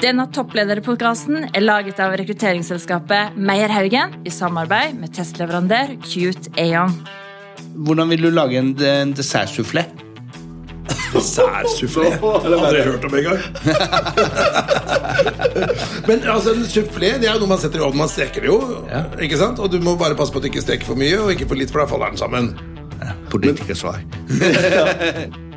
Denne topplederpodkasten er laget av rekrutteringsselskapet Meierhaugen i samarbeid med testleverandør Cute Aon. Hvordan vil du lage en, en dessertsufflé? Dessertsufflé? Aldri hørt om engang. Men altså, en sufflé det er jo noe man setter i ovnen. Man steker det jo. Ikke sant? Og du må bare passe på at du ikke steker for mye, og ikke for litt, for da faller den sammen. Politikersvar.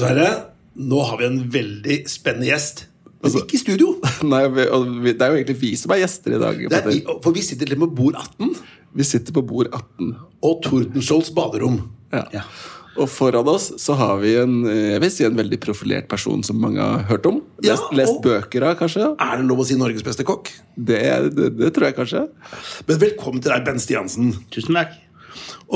Sverre. Nå har vi en veldig spennende gjest. Men ikke i studio. Nei, vi, og vi, Det er jo egentlig vi som er gjester i dag. Er, for vi sitter til og med på bord 18 Vi sitter på bord 18. og Tordenskiolds baderom. Ja. Ja. Og foran oss så har vi en jeg vil si en veldig profilert person som mange har hørt om. Ja, Lest, lest bøker av, kanskje. Er det lov å si Norges beste kokk? Det, det, det tror jeg kanskje. Men velkommen til deg, Ben Stiansen. Tusen takk.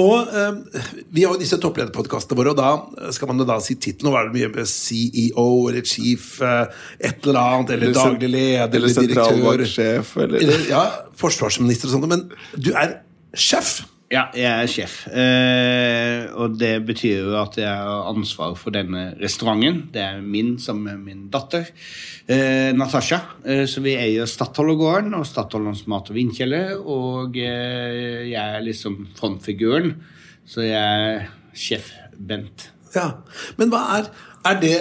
Og eh, Vi har jo disse topplederpodkastene våre, og da skal man jo da si tittelen. Nå er det mye med CEO eller chief eh, et eller annet, eller, Eller daglig leder eller eller direktør. sentralbanksjef, eller- eller ja, forsvarsminister og sånt. Men du er sjef. Ja, jeg er sjef. Eh, og det betyr jo at jeg har ansvar for denne restauranten. Det er min som er min datter, eh, Natasha. Eh, så vi eier Stadholdergården og Stadholdens mat- og vindkjeller. Og eh, jeg er liksom frontfiguren. Så jeg er sjef Bent. Ja. Men hva er Er det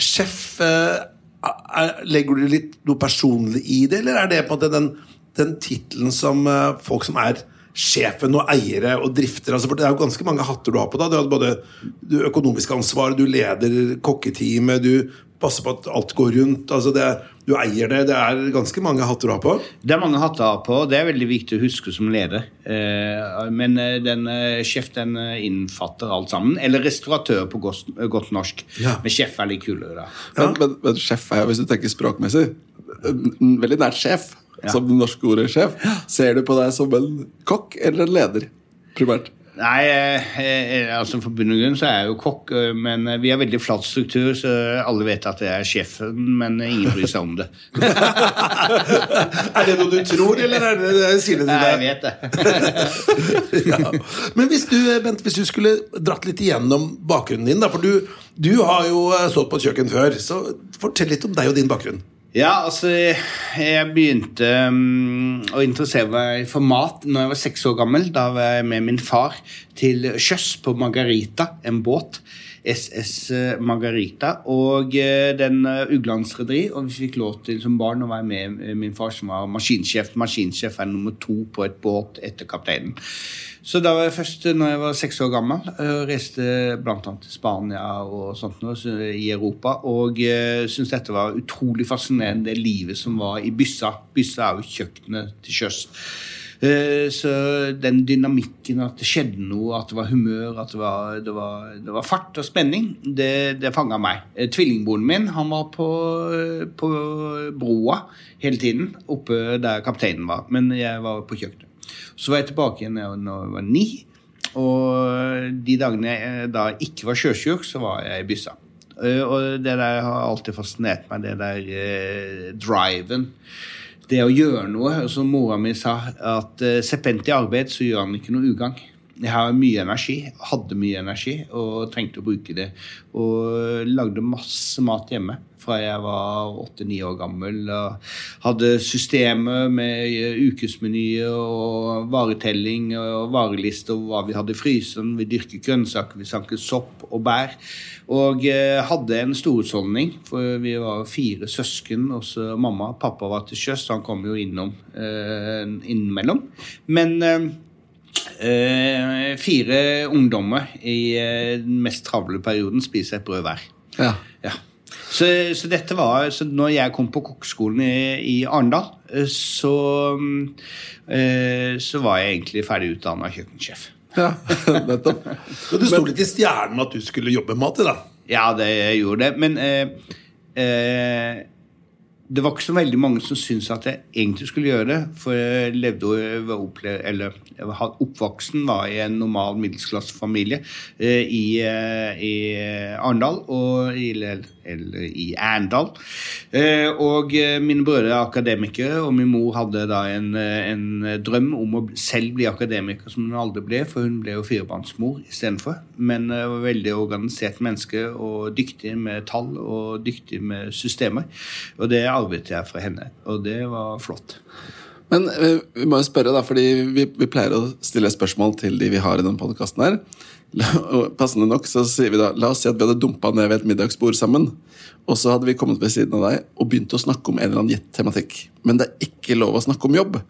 sjef eh, er, Legger du litt noe personlig i det, eller er det på en måte den, den tittelen som eh, folk som er sjefen og eiere og drifter altså for Det er jo ganske mange hatter du har på da. Du har både du økonomiske ansvar, du leder kokketeamet, du passer på at alt går rundt. altså det, Du eier det. Det er ganske mange hatter du har på. Det er mange hatter jeg har på, det er veldig viktig å huske som leder. Eh, men eh, den eh, sjef den innfatter alt sammen. Eller restauratør på godt, godt norsk. Ja. Men sjef er litt kulere, da. Men, men, men sjef er jo, hvis du tenker språkmessig, veldig nært sjef. Som det norske ordet sjef. Ser du på deg som en kokk eller en leder? Primært. Nei, eh, eh, altså for bunn og grunn så er jeg jo kokk, eh, men vi har veldig flat struktur, så alle vet at jeg er sjefen, men ingen bryr seg om det. Er det noe du tror, eller er det, sier det til Nei, jeg vet det. ja. Men hvis du, Bent, hvis du skulle dratt litt igjennom bakgrunnen din, da, for du, du har jo stått på et kjøkken før, så fortell litt om deg og din bakgrunn. Ja, altså, jeg begynte um, å interessere meg for mat når jeg var seks år gammel. Da var jeg med min far til sjøs på Margarita, en båt. SS Margarita. Og eh, den uh, Uglandsrederi. Og vi fikk lov til som barn å være med eh, min far, som var maskinsjef. Maskinsjef er nummer to på et båt etter kapteinen. Så da var jeg først når jeg var seks år gammel, og reiste bl.a. til Spania og sånt noe, så- i Europa. Og uh, syntes dette var utrolig fascinerende, det livet som var i Byssa. Byssa er jo kjøkkenet til sjøs. Eh, Så den dynamikken, at det skjedde noe, at det var humør, at det var, det var, det var fart og spenning, det, det fanga meg. Eh, Tvillingbroren min han var på, på broa hele tiden, oppe der kapteinen var. Men jeg var på kjøkkenet. Så var jeg tilbake igjen da jeg var ni. Og de dagene jeg da ikke var sjøsjuk, så var jeg i byssa. Eh, Og det der har alltid fascinert meg, det der eh, driven. Det å gjøre noe. Som mora mi sa, at uh, seppent i arbeid, så gjør han ikke noe ugagn. Jeg har mye energi, hadde mye energi og trengte å bruke det. Og lagde masse mat hjemme fra jeg var åtte-ni år gammel. Og hadde systemer med eh, ukesmenyer og varetelling og varelister og hva vi hadde i fryseren. Vi dyrket grønnsaker, vi sanket sopp og bær. Og eh, hadde en storhusholdning, for vi var fire søsken. Også mamma pappa var til sjøs, så han kom jo innom eh, innimellom. Men eh, fire ungdommer i eh, den mest travle perioden spiser et brød hver. Ja. Ja. Så, så dette var så når jeg kom på kokkeskolen i, i Arendal, eh, så, mm, eh, så var jeg egentlig ferdig utdanna kjøkkensjef. ja. Nettopp. Og det sto litt i stjernen at du skulle jobbe med mat. da Ja, det jeg gjorde det. Men eh, eh, det var ikke så veldig mange som syntes at jeg egentlig skulle gjøre det. For jeg levde eller, oppvoksen var- i en normal middelklassefamilie eh, i, eh, i Arendal og i, eller, i Arendal. Eh, og mine brødre er akademikere, og min mor hadde da en, en drøm om å selv bli akademiker, som hun aldri ble, for hun ble jo firebarnsmor istedenfor. Men var veldig organisert menneske og dyktig med tall og dyktig med systemer. Og det arvet jeg fra henne, og det var flott. Men eh, vi må jo spørre, da, fordi vi, vi pleier å stille spørsmål til de vi har i denne podkasten her. Og passende nok så sier vi da La oss si at vi hadde dumpa ned ved et middagsbord sammen. Og så hadde vi kommet ved siden av deg og begynt å snakke om en eller annen gitt tematikk. Men det er ikke lov å snakke om jobb.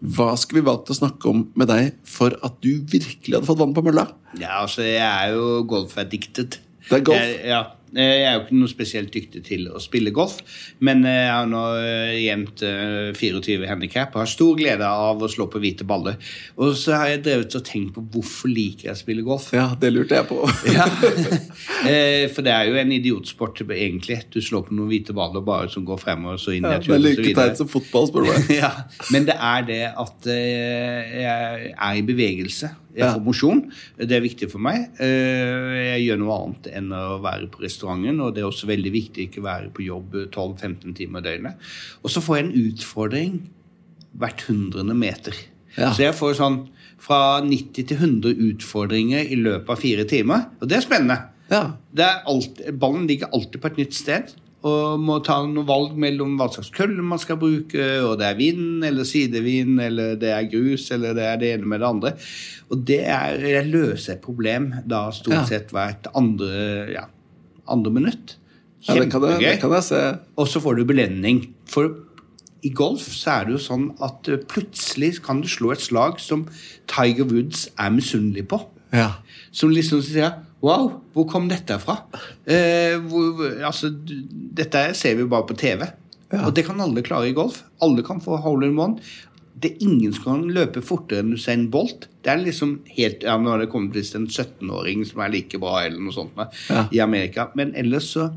Hva skulle vi valgt å snakke om med deg for at du virkelig hadde fått vann på mølla? Ja, altså, jeg er jo golferdiktet. Det er golf? Jeg, ja. Jeg er jo ikke noe spesielt dyktig til å spille golf, men jeg har nå gjemt jevnt eh, 24 handikap og har stor glede av å slå på hvite baller. Og så har jeg drevet og tenkt på hvorfor liker jeg å spille golf. Ja, det lurte jeg på. Ja. Eh, For det er jo en idiotsport, egentlig. Du slår på noen hvite baller bare som går fremover og så inn i Ja, et det er like teit som fotball, spør du meg. ja, men det er det at eh, jeg er i bevegelse. Jeg Ja. får mosjon. Det er viktig for meg. Eh, Jeg gjør noe annet enn å være på restauranten, og det er også veldig viktig ikke være på jobb 12-15 timer i døgnet. Og så får jeg en utfordring hvert hundrede meter. Ja. Så jeg får sånn fra 90 til 100 utfordringer i løpet av fire timer, og det er spennende. Ja. Det er alt, ballen ligger alltid på et nytt sted. Og må ta noen valg mellom hva slags kølle man skal bruke, og det er vind eller sidevind, eller det er grus, eller det er det ene med det andre. Og det er Jeg løser et problem da stort sett hvert andre, ja, andre minutt. det, Kjempegøy. Ja. Og så får du belønning. For i golf så er det jo sånn at eh, plutselig kan du slå et slag som Tiger Woods er misunnelig på. Ja. Som liksom sier Wow, hvor kom dette fra? Eh, hvor, altså, dette ser vi bare på TV. Ja. Og det kan alle klare i golf. Alle kan få hole in one. Det er ingen som kan løpe fortere enn Usain Bolt. Det er liksom helt, ja, Nå har det kommet visst en 17-åring som er like bra eller noe sånt med, Ja. i Amerika. Men ellers så,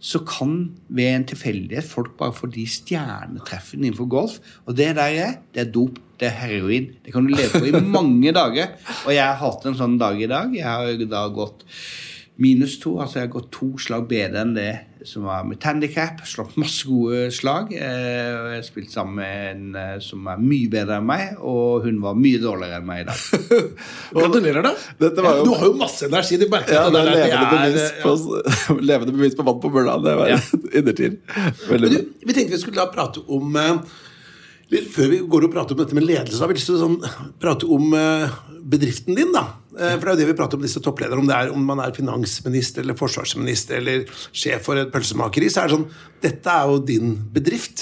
så kan ved en tilfeldighet folk bare få de stjernetreffene innenfor golf. Og det der er, det er dop. Det er heroin. Det kan du leve på i mange dager. Og jeg har hatt en sånn dag i dag. Jeg har da gått minus to. Altså jeg har gått to slag bedre enn det som var mitt handikap. Slått masse gode slag. Eh, og Jeg har spilt sammen med en eh, som er mye bedre enn meg, og hun var mye dårligere enn meg i dag. Gratulerer, da. Dette var jo- Du har jo masse energi. Du merker Ja, at det er levende det bevis ja. på, levende bevis på vann på mølla. Det var Ja. innertid. Veldig bra. du, vi tenkte vi skulle da prate om eh, litt Før vi går og prater om dette med ledelse, har vi lyst til å sånn, prate om eh, bedriften din. da. Eh, For det er jo det vi prater om disse topplederne. Om, det er, om man er finansminister eller forsvarsminister eller sjef for et pølsemakeri, så er det sånn Dette er jo din bedrift.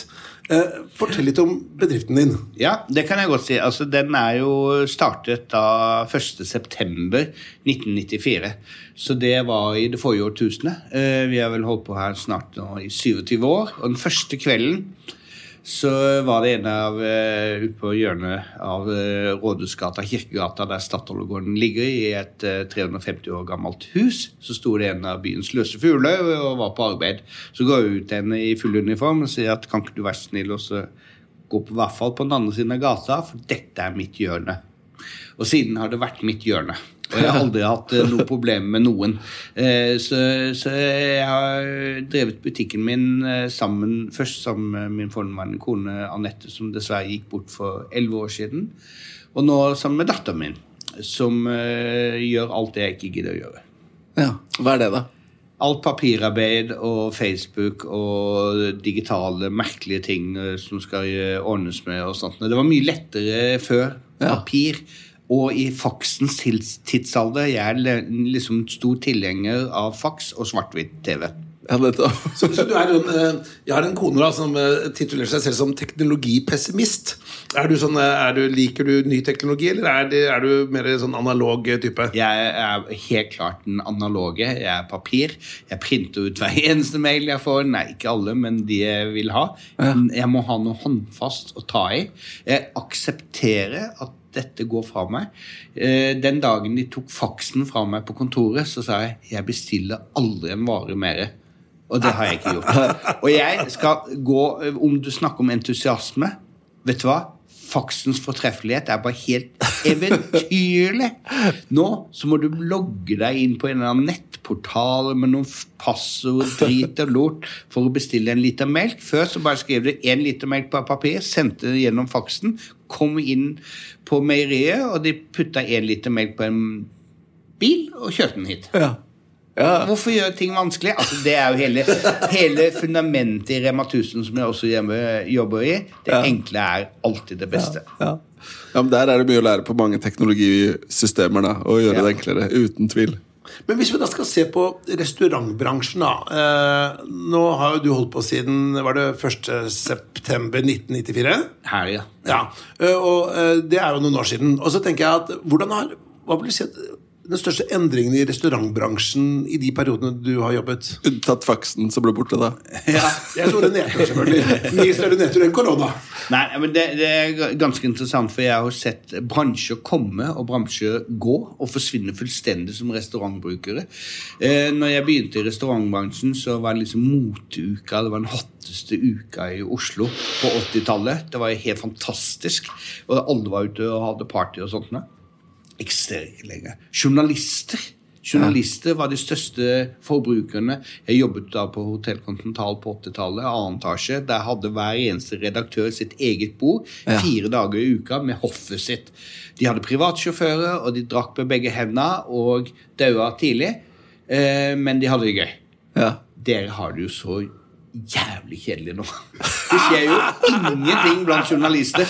Eh, Fortell litt om bedriften din. Ja, det kan jeg godt si. Altså, den er jo startet da 1.9.1994. Så det var i det forrige årtusenet. Vi har vel holdt på her snart nå i 27 år. Og den første kvelden så var det en av uh, ute på hjørnet av uh, Rådhusgata, Kirkegata, der Statoil-gården ligger, i et uh, 350 år gammelt hus. Så sto det en av byens løse fugler og var på arbeid. Så går jeg ut en i full uniform og sier at kan ikke du være snill og så gå på hvert fall på den andre siden av gata, for dette er mitt hjørne. Og siden har det vært mitt hjørne. Og jeg har aldri hatt eh, noe problem med noen. Eh, Så, så jeg har drevet butikken min eh, sammen, først sammen med min forhenværende kone Anette, som dessverre gikk bort for elleve år siden. Og nå sammen med datteren min, som gjør alt det jeg ikke gidder å gjøre. Ja. Hva er det, da? Alt papirarbeid og Facebook og digitale, merkelige ting som skal ordnes med og sånt. Det var mye lettere før. Ja. Og i faksens tidsalder. Jeg er liksom stor tilhenger av faks og svart-hvitt-TV. Ja. Så, så du er en, eh, jeg har en kone da, som eh, titulerer seg selv som teknologipessimist. Er du sånn, eh, er du, liker du ny teknologi, eller er, det, er du mer sånn analog type? Jeg er helt klart den analoge. Jeg er papir. Jeg printer ut hver eneste mail jeg får. Nei, ikke alle, men de jeg vil ha. Jeg må ha noe håndfast å ta i. Jeg aksepterer at dette går fra meg. Eh, Den dagen de tok faksen fra meg på kontoret, så sa jeg jeg bestiller aldri en vare mer. Og det har jeg ikke gjort. Og jeg skal gå Om du snakker om entusiasme, vet du hva? Faksens fortreffelighet er bare helt eventyrlig. Nå så må du logge deg inn på en eller annen nettportal med noen passord, drit og lort for å bestille en liter melk. Før så bare skrev du én liter melk på papir, sendte det gjennom faksen, kom inn på meieriet, og de putta én liter melk på en bil og kjørte den hit. Ja. Ja. Hvorfor gjøre ting vanskelig? Altså, det er jo hele, hele fundamentet i Rema 1000 som jeg også hjemme, jobber i. Det Ja. enkle er alltid det beste. Ja. ja, men Der er det mye å lære på mange teknologisystemer. da, Og gjøre Ja. det enklere. Uten tvil. Men hvis vi da skal se på restaurantbransjen, da. Eh, nå har jo du holdt på siden var det 1. september 1994? Her, ja. Ja. eh, Og eh, det er jo noen år siden. Og så tenker jeg at hvordan har Hva vil du si at den største endringen i restaurantbransjen i de periodene du har jobbet? Unntatt faksen som ble borte da. Jeg tror det nedtur, selvfølgelig. Mye større nedtur enn korona. Nei, men det, det er ganske interessant, for jeg har sett bransjer komme og bransjer gå og forsvinne fullstendig som restaurantbrukere. Eh, når jeg begynte i restaurantbransjen, så var det liksom moteuka. Det var den hotteste uka i Oslo på 80-tallet. Det var helt fantastisk. Og alle var ute og hadde party og sånt. nå. Eksisterer ikke lenger. Journalister. Journalister var de største forbrukerne. Jeg jobbet da på Hotell Continental på 80-tallet, annen etasje. Der hadde hver eneste redaktør sitt eget bord Ja. fire dager i uka med hoffet sitt. De hadde privatsjåfører, og de drakk med begge hendene og daua tidlig. Eh, men de hadde det gøy. Ja. Dere har det jo så jævlig kjedelig nå. Det skjer jo ingenting blant journalister.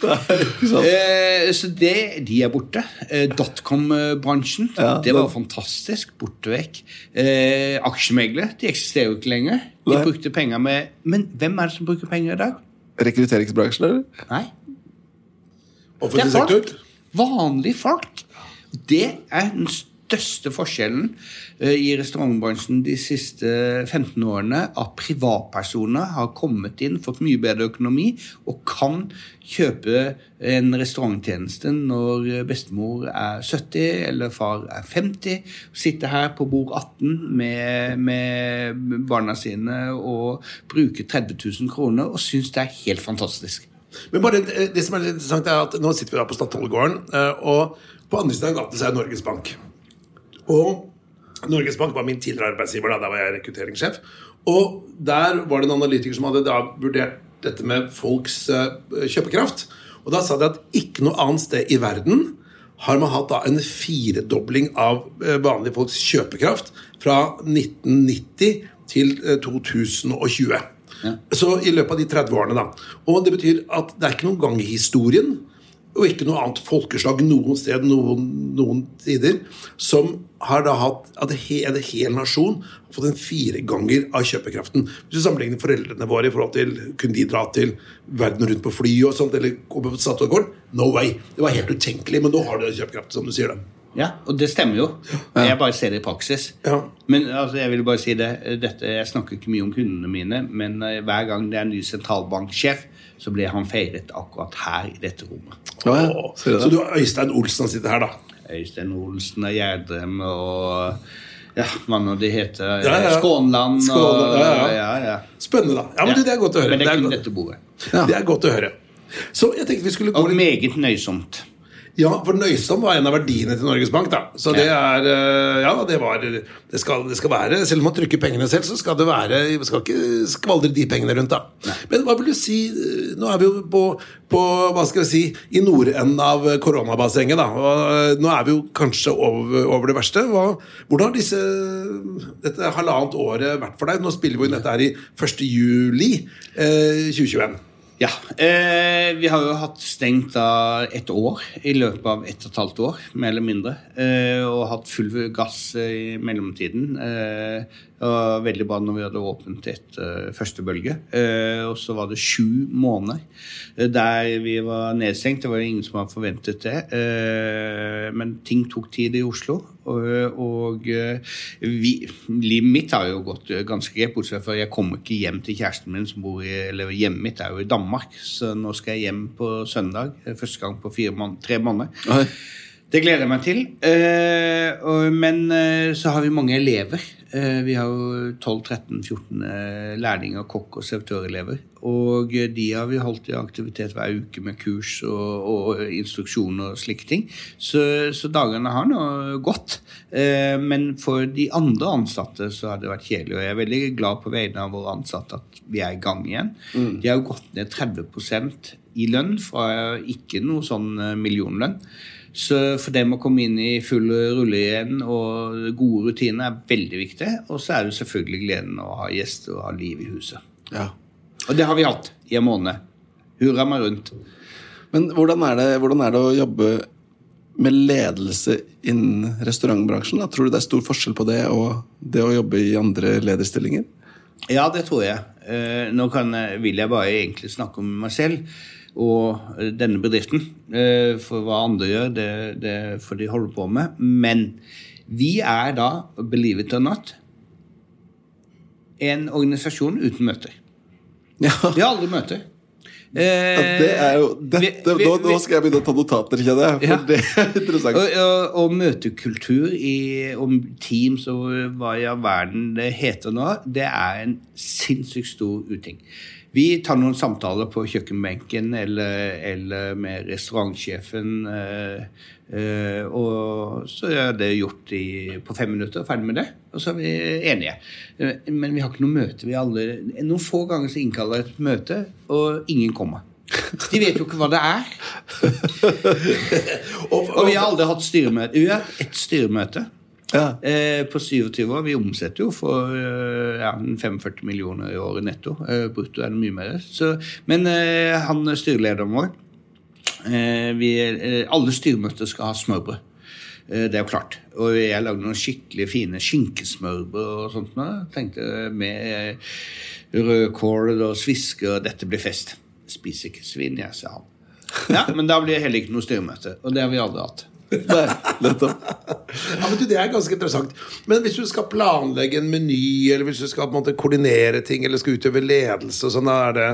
Eh, så det, de er borte. Eh, Dotcom-bransjen, Ja, det var fantastisk. Borte vekk. Eh, aksjemeglere, de eksisterer jo ikke lenger. De Nei. brukte penger med Men hvem er det som bruker penger i dag? Rekrutteringsbransjen, eller? Nei. Offentlig sektor. Vanlige folk. Det er den største forskjellen eh, i restaurantbransjen de siste 15 årene. At privatpersoner har kommet inn, fått mye bedre økonomi og kan kjøpe en restauranttjeneste når bestemor er 70 eller far er 50. Sitte her på bord 18 med, med barna sine og bruke 30 000 kroner og synes det er helt fantastisk. Men bare det, det som er litt interessant er at Nå sitter vi da på Statoilgården, eh, og på andre siden av gaten så er Norges Bank. Og Norges Bank var min tidligere arbeidsgiver, da, der var jeg rekrutteringssjef. Og der var det en analytiker som hadde da vurdert dette med folks eh, kjøpekraft. Og da sa de at ikke noe annet sted i verden har man hatt da en firedobling av eh, vanlige folks kjøpekraft fra 1990 til eh, 2020. Så i løpet av de 30 årene, da. Og det betyr at det er ikke noen gang i historien, og ikke noe annet folkeslag noen sted, noen, noen tider, som har da hatt at en hel, nasjon har fått en fire ganger av kjøpekraften. Hvis du sammenligner foreldrene våre i forhold til kunne de dra til verden rundt på fly og sånt, eller komme på Statoil-gården, no way. Det var helt utenkelig, men nå har du kjøpekraft, som du sier. da. Ja, og det stemmer jo. Jeg bare ser det i praksis. Ja. Men altså, jeg vil bare si det, dette, jeg snakker ikke mye om kundene mine, men eh, hver gang det er en ny sentralbanksjef, så blir han feiret akkurat her i dette rommet. Ja. Åh, Så du har Øystein Olsen som sitter her, da. Øystein Olsen og Gjerdrem og ja, hva nå de heter. Ja, ja. Skånland. Skånland, og, ja, ja. ja, ja. Spennende, da. Ja, men du, Det er godt å høre. Men det er kun dette bordet. Ja. Det er godt å høre. Så jeg tenkte vi skulle gå Og meget nøysomt. Ja, for nøysom var en av verdiene til Norges Bank. da Så det er eh, Ja, det var Det skal, det skal være Selv om man trykker pengene selv, så skal det være Vi skal ikke skvaldre de pengene rundt, da. Men hva vil du si Nå er vi jo på, på hva skal vi si i nordenden av koronabassenget, da. Og nå er vi jo kanskje over, over det verste. Hva, hvordan har disse dette halvannet året vært for deg? Nå spiller vi inn dette her i 1. juli eh, 2021. Ja. Eh, vi har jo hatt stengt da et år i løpet av ett og et halvt år, mer eller mindre. Eh, og hatt full gass eh, i mellomtiden. Eh, og veldig bra når vi hadde åpnet etter første bølge. Eh, og så var det sju måneder eh, der vi var nedstengt. Det var ingen som hadde forventet det. Eh, men ting tok tid i Oslo. Og, eh, vi, livet mitt har jo gått eh, ganske greit, bortsett fra jeg kommer ikke hjem til kjæresten min som bor i Eller hjemmet mitt er jo i Danmark, så nå skal jeg hjem på søndag. eh, Første gang på fire måned, tre måneder. Det gleder jeg meg til. Eh, men eh, så har vi mange elever. Eh, vi har jo 12-13-14 eh, lærlinger, kokk- og servitørelever. Og eh, de har vi holdt i aktivitet hver uke med kurs og, og instruksjon og slike ting. Så, så dagene har nå gått. Men for de andre ansatte så har det vært kjedelig. Og jeg er veldig glad på vegne av våre ansatte at vi er i gang igjen. De har jo gått ned 30% i lønn fra ikke noe sånn millionlønn. Så for dem å komme inn i full rulle igjen og gode rutiner er veldig viktig. Og så er det selvfølgelig gleden å ha gjester og ha liv i huset. Ja. Og det har vi hatt i en måned. Hurra meg rundt. Men hvordan er, det, hvordan er det å jobbe med ledelse innen restaurantbransjen? Da? Tror du det er stor forskjell på det og det å jobbe i andre lederstillinger? Ja, det tror jeg. Eh, nå kan, vil jeg bare egentlig snakke om meg selv og eh, denne bedriften. Eh, for hva andre gjør, det, det får de holde på med. Men vi er da, believe it or not, en organisasjon uten møter. Ja, Vi har aldri møter. Eh, ja, det er jo dette, vi- vi- nå, nå skal jeg begynne å ta notater, kjenner jeg. For Ja. det er interessant. Og, og, og møtekultur i, om Teams og hva i all verden det heter nå, det er en sinnssykt stor uting. Vi tar noen samtaler på kjøkkenbenken eller, eller med restaurantsjefen. Eh, eh, og så er det gjort i, på fem minutter, ferdig med det. Og så er vi enige. Eh, men vi har ikke noe møte. Vi alle, noen få ganger så innkaller jeg et møte, og ingen kommer. De vet jo ikke hva det er. Og vi har aldri hatt styremøte. Vi har hatt ett styremøte Ja. eh, på 27 år. Vi omsetter jo for eh, ja, 45 millioner i året netto. Eh, brutto er det mye mer. Så, men eh, han er styrelederen vår eh, vi, eh, Alle styremøter skal ha smørbrød. Det er jo klart. Og jeg lagde noen skikkelig fine skinkesmørbrød og sånt. Med. Tenkte med rødkål og svisker og dette blir fest. Spiser ikke svin, jeg, sa han. Ja, Men da blir det heller ikke noe styremøte. Og det har vi aldri hatt. Nei, nettopp. Ja, men du, Det er ganske interessant. Men hvis du skal planlegge en meny, eller hvis du skal på en måte koordinere ting, eller skal utøve ledelse, sånn, er det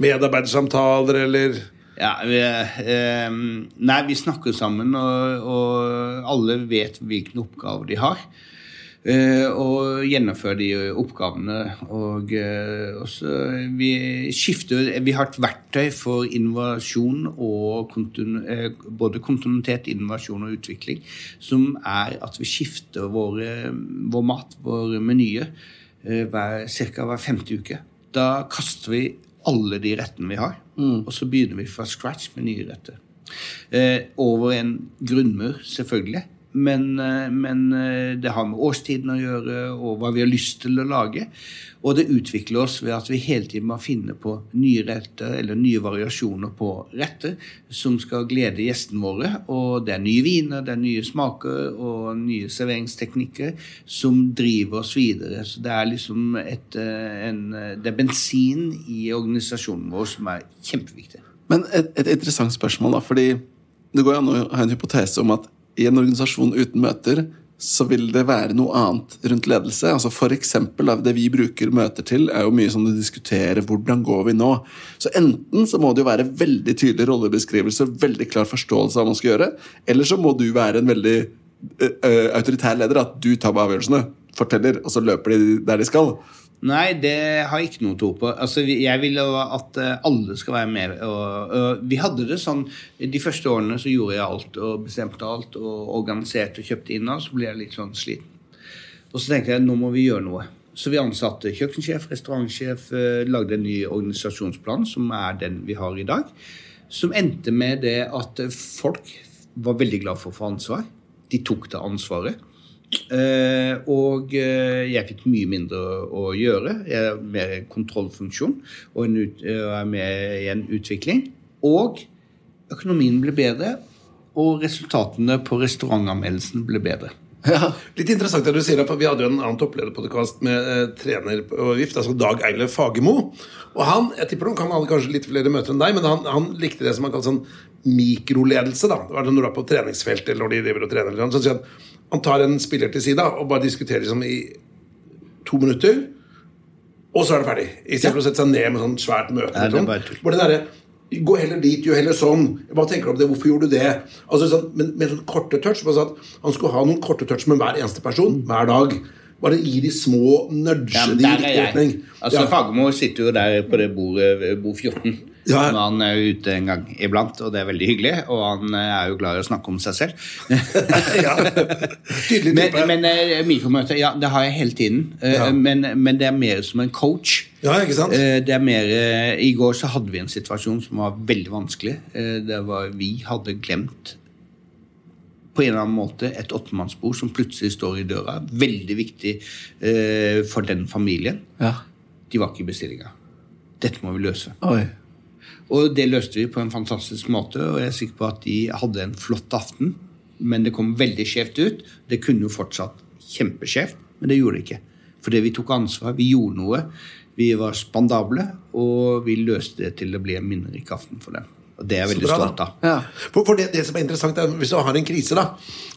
medarbeidersamtaler, eller Ja, vi, eh, nei, vi snakker sammen, og, og alle vet hvilke oppgaver de har. Eh, og gjennomfører de oppgavene. Og, eh, og vi skifter Vi har et verktøy for innovasjon og kontinu, eh, både kontinuitet, innovasjon og utvikling, som er at vi skifter våre, vår mat, våre menyer, hver, ca. hver femte uke. Da kaster vi alle de rettene vi har, og så begynner vi fra scratch med nye retter. Over en grunnmur, selvfølgelig. Men, eh, men eh, det har med årstiden å gjøre, og hva vi har lyst til å lage. Og det utvikler oss ved at vi hele tiden må finne på nye retter eller nye variasjoner på retter som skal glede gjestene våre. Og det er nye viner, det er nye smaker og nye serveringsteknikker som driver oss videre. Så det er liksom et, eh, en, det er bensin i organisasjonen vår som er kjempeviktig. Men et, et interessant spørsmål, da. Fordi det går an å ha en hypotese om at i en organisasjon uten møter, så vil det være noe annet rundt ledelse. Altså for eksempel, Det vi bruker møter til, er jo mye som å diskutere hvordan går vi nå. Så enten så må det jo være veldig tydelig rollebeskrivelse veldig klar forståelse av hva man skal gjøre, eller så må du være en veldig autoritær leder. At du tar avgjørelsene, forteller, og så løper de der de skal. Nei, det har jeg ikke noe tro på. Altså, jeg vil at eh, alle skal være med. Og, og vi hadde det sånn De første årene så gjorde jeg alt og bestemte alt og organiserte og kjøpte inn Og Så ble jeg litt sånn sliten. Og så tenkte jeg nå må vi gjøre noe. Så vi ansatte kjøkkensjef, restaurantsjef, eh, lagde en ny organisasjonsplan, som er den vi har i dag. Som endte med det at folk var veldig glad for å få ansvar. De tok det ansvaret. Eh, og eh, jeg fikk mye mindre å, å gjøre. Jeg har mer kontrollfunksjon og en ut, er med i en utvikling. Og økonomien ble bedre, og resultatene på restaurantanmeldelsen ble bedre. Litt interessant det du sier, for Vi hadde jo en annen topplederpodkast med eh, trener og gift, altså Dag Eile Fagermo. Og han jeg tipper nok, han hadde kanskje litt flere møter enn deg, men han, han likte det som han kalte sånn mikroledelse. da. Det var det Når du er på treningsfeltet eller når de driver og trener, eller noe, så han tar en spiller til sida og bare diskuterer liksom i to minutter, og så er det ferdig. Istedenfor ja. å sette seg ned med sånn svært møte. Ja, det liksom. bare det der, Gå heller dit, gjør heller sånn. Hva tenker du om det? Hvorfor gjorde du det? Altså sånn, men med sånn korte touch. sånn Han skulle ha noen korte touch med hver eneste person hver dag. Bare gi de små nudge Ja, i riktig retning. Altså, Ja. Fagermo sitter jo der på det bordet, bord 14. Ja. Han er jo ute en gang iblant, og det er veldig hyggelig. Og han eh, er jo glad i å snakke om seg selv. ja. Tydelig Men, type. men eh, mikromøter, ja, det har jeg hele tiden. Eh, Ja. Men, men det er mer som en coach. ja, ikke sant? Eh, Det er mer, I går så hadde vi en situasjon som var veldig vanskelig. Eh, Det var, vi hadde glemt på en eller annen måte et åttemannsbord som plutselig står i døra. Veldig viktig eh, for den familien. Ja. De var ikke i bestillinga. Dette må vi løse. Oi. Og det løste vi på en fantastisk måte, og jeg er sikker på at de hadde en flott aften. Men det kom veldig skjevt ut. Det kunne jo fortsatt kjempeskjevt, men det gjorde det ikke. Fordi vi tok ansvar, vi gjorde noe. Vi var spandable, og vi løste det til det ble en minnerik aften for dem. Og det er jeg veldig bra, da. stolt av. Ja. For, for det, det som er interessant er Hvis du har en krise, da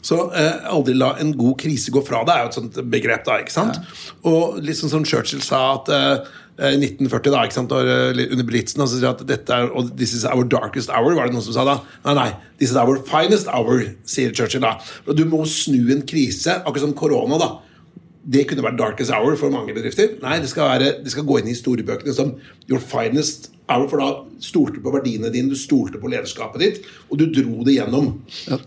så eh, aldri la en god krise gå fra deg, er jo et sånt begrep. da, ikke sant? Og liksom som Churchill sa at eh, i 1940, da, ikke sant, eh, under Blitzen, og så sier at dette er og this is our darkest hour, var det noen som sa da? Nei, nei, this is our finest hour, sier Churchill da. Og du må snu en krise, akkurat som korona, da. Det kunne vært darkest hour for mange bedrifter. Nei, det skal, være, det skal gå inn i historiebøkene som your finest hour, for da stolte du på verdiene dine, du stolte på lederskapet ditt, og du dro det gjennom.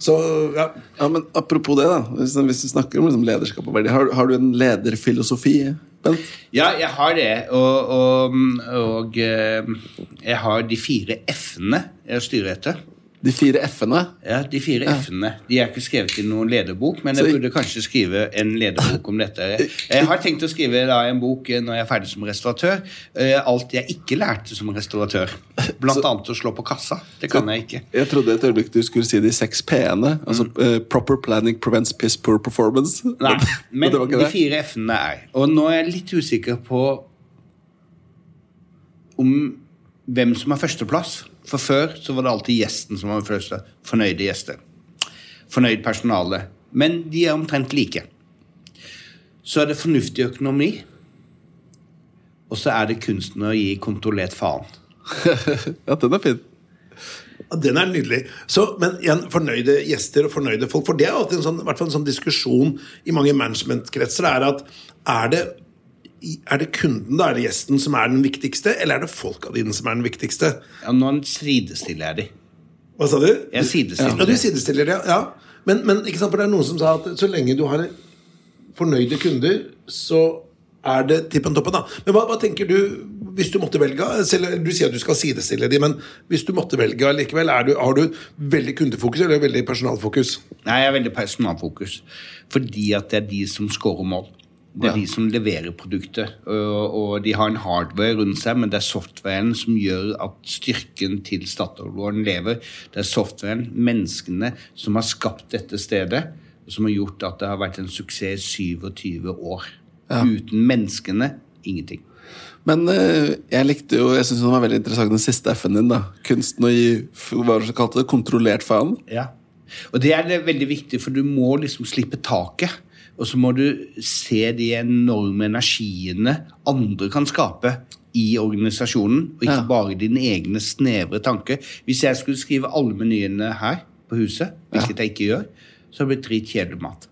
Så, ja. Ja, men Apropos det, da. Hvis, vi snakker om liksom lederskap og verdier, har, har du en lederfilosofi? Ja, jeg har det. Og, og, og eh, jeg har de fire F-ene jeg styrer etter. De fire F-ene? Ja, De fire F-ene. De er ikke skrevet i noen lederbok, men jeg Så- burde kanskje skrive en lederbok om dette. Jeg har tenkt å skrive da en bok eh, når jeg er ferdig som restauratør. eh, Alt jeg ikke lærte som restauratør. Blant annet å slå på kassa. Det kan jeg ikke. Jeg trodde et øyeblikk du skulle si de seks P-ene. Altså eh, Proper planning prevents piss poor performance. Nei, men de fire F-ene er Og nå er jeg litt usikker på om hvem som har førsteplass. For før så var det alltid gjesten som var første. Fornøyde gjester. Fornøyd personale. Men de er omtrent like. Så er det fornuftig økonomi. Og så er det kunsten å gi kontrollert faen. Ja, den er fin. Ja, Den er nydelig. Så, men igjen, fornøyde gjester og fornøyde folk. For det er alltid en sånn, i hvert fall en sånn diskusjon i mange managementkretser. er at er det, er det kunden, da, er det gjesten, som er den viktigste, eller er det folka dine som er den viktigste? Ja, nå sidestiller jeg de. Hva sa du? Jeg sidestiller Ja, du sidestiller det, ja. Men, men ikke sant, for det er noen som sa at så lenge du har fornøyde kunder, så er det tippen toppen. da. Men hva, hva tenker du hvis du måtte velge? Selv, du sier at du skal sidestille de, men hvis du måtte velge likevel, er du, har du veldig kundefokus eller veldig personalfokus? Nei, jeg er veldig personalfokus. Fordi at det er de som scorer mål. Det er Ja. de som leverer produktet. Og, og de har en hardware rundt seg, men det er softwaren som gjør at styrken til Statoil lever. Det er softwaren, menneskene, som har skapt dette stedet, og som har gjort at det har vært en suksess i 27 år. Uten menneskene ingenting. Men eh, jeg likte jo, jeg synes den var veldig interessant den siste F-en din. da Kunsten å gi hva du kalte det, kontrollert faen. Ja. Og det er det veldig viktig, for du må liksom slippe taket. Og så må du se de enorme energiene andre kan skape i organisasjonen, og ikke Ja. bare dine egne snevre tanker. Hvis jeg skulle skrive alle menyene her på huset, hvilket jeg ikke gjør, så hadde det blitt dritkjedelig mat.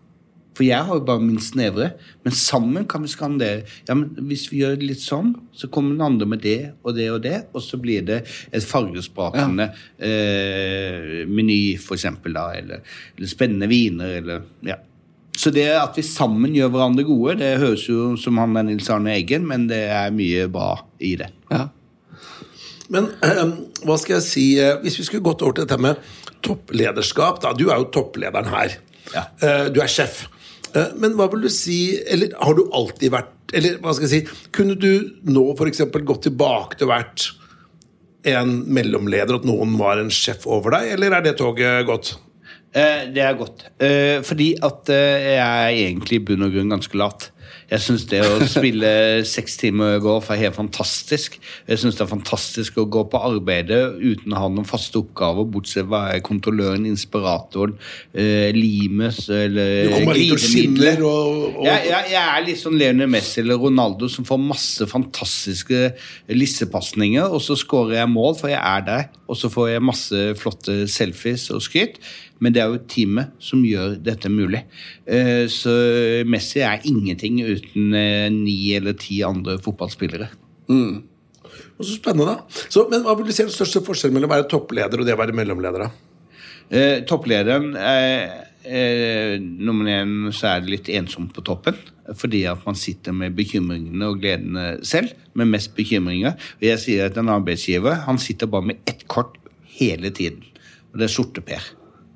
For jeg har jo bare min snevre, men sammen kan vi skandere. Ja, men hvis vi gjør det litt sånn, så kommer den andre med det og det og det, og så blir det et fargesprakende eh, meny, for eksempel, da, eller, eller spennende viner, eller ja. Så det at vi sammen gjør hverandre gode, det høres jo som han er Nils Arne Eggen, men det er mye bra i det. Ja. Men um, hva skal jeg si eh, Hvis vi skulle gått over til dette med topplederskap da, Du er jo topplederen her. Ja. Uh, du er sjef. Uh, men hva vil du si Eller har du alltid vært Eller hva skal jeg si Kunne du nå f.eks. gått tilbake til å vært en mellomleder, at noen var en sjef over deg, eller er det toget gått? Eh, det er godt. Eh, fordi at eh, jeg er egentlig i bunn og grunn ganske lat. Jeg syns det å spille seks timer golf er helt fantastisk. Jeg syns det er fantastisk å gå på arbeidet uten å ha noen faste oppgaver, bortsett fra kontrolløren, inspiratoren, eh, limet eller Du kommer hit og skinner og, og Jeg, jeg, jeg er litt sånn Leonel Messi eller Ronaldo som får masse fantastiske lissepasninger, og så scorer jeg mål, for jeg er der. Og så får jeg masse flotte selfies og skryt. Men det er jo teamet som gjør dette mulig. Eh, Så Messi er ingenting uten eh, ni eller ti andre fotballspillere. og Så spennende, da. Så, men hva vil du si er den største forskjellen mellom å være toppleder og det å være mellomleder? da? Eh, topplederen eh, eh, Nummer én så er det litt ensomt på toppen. Fordi at man sitter med bekymringene og gledene selv. Med mest bekymringer. Og jeg sier at en arbeidsgiver han sitter bare med ett kort hele tiden. Og det er Sorte-Per.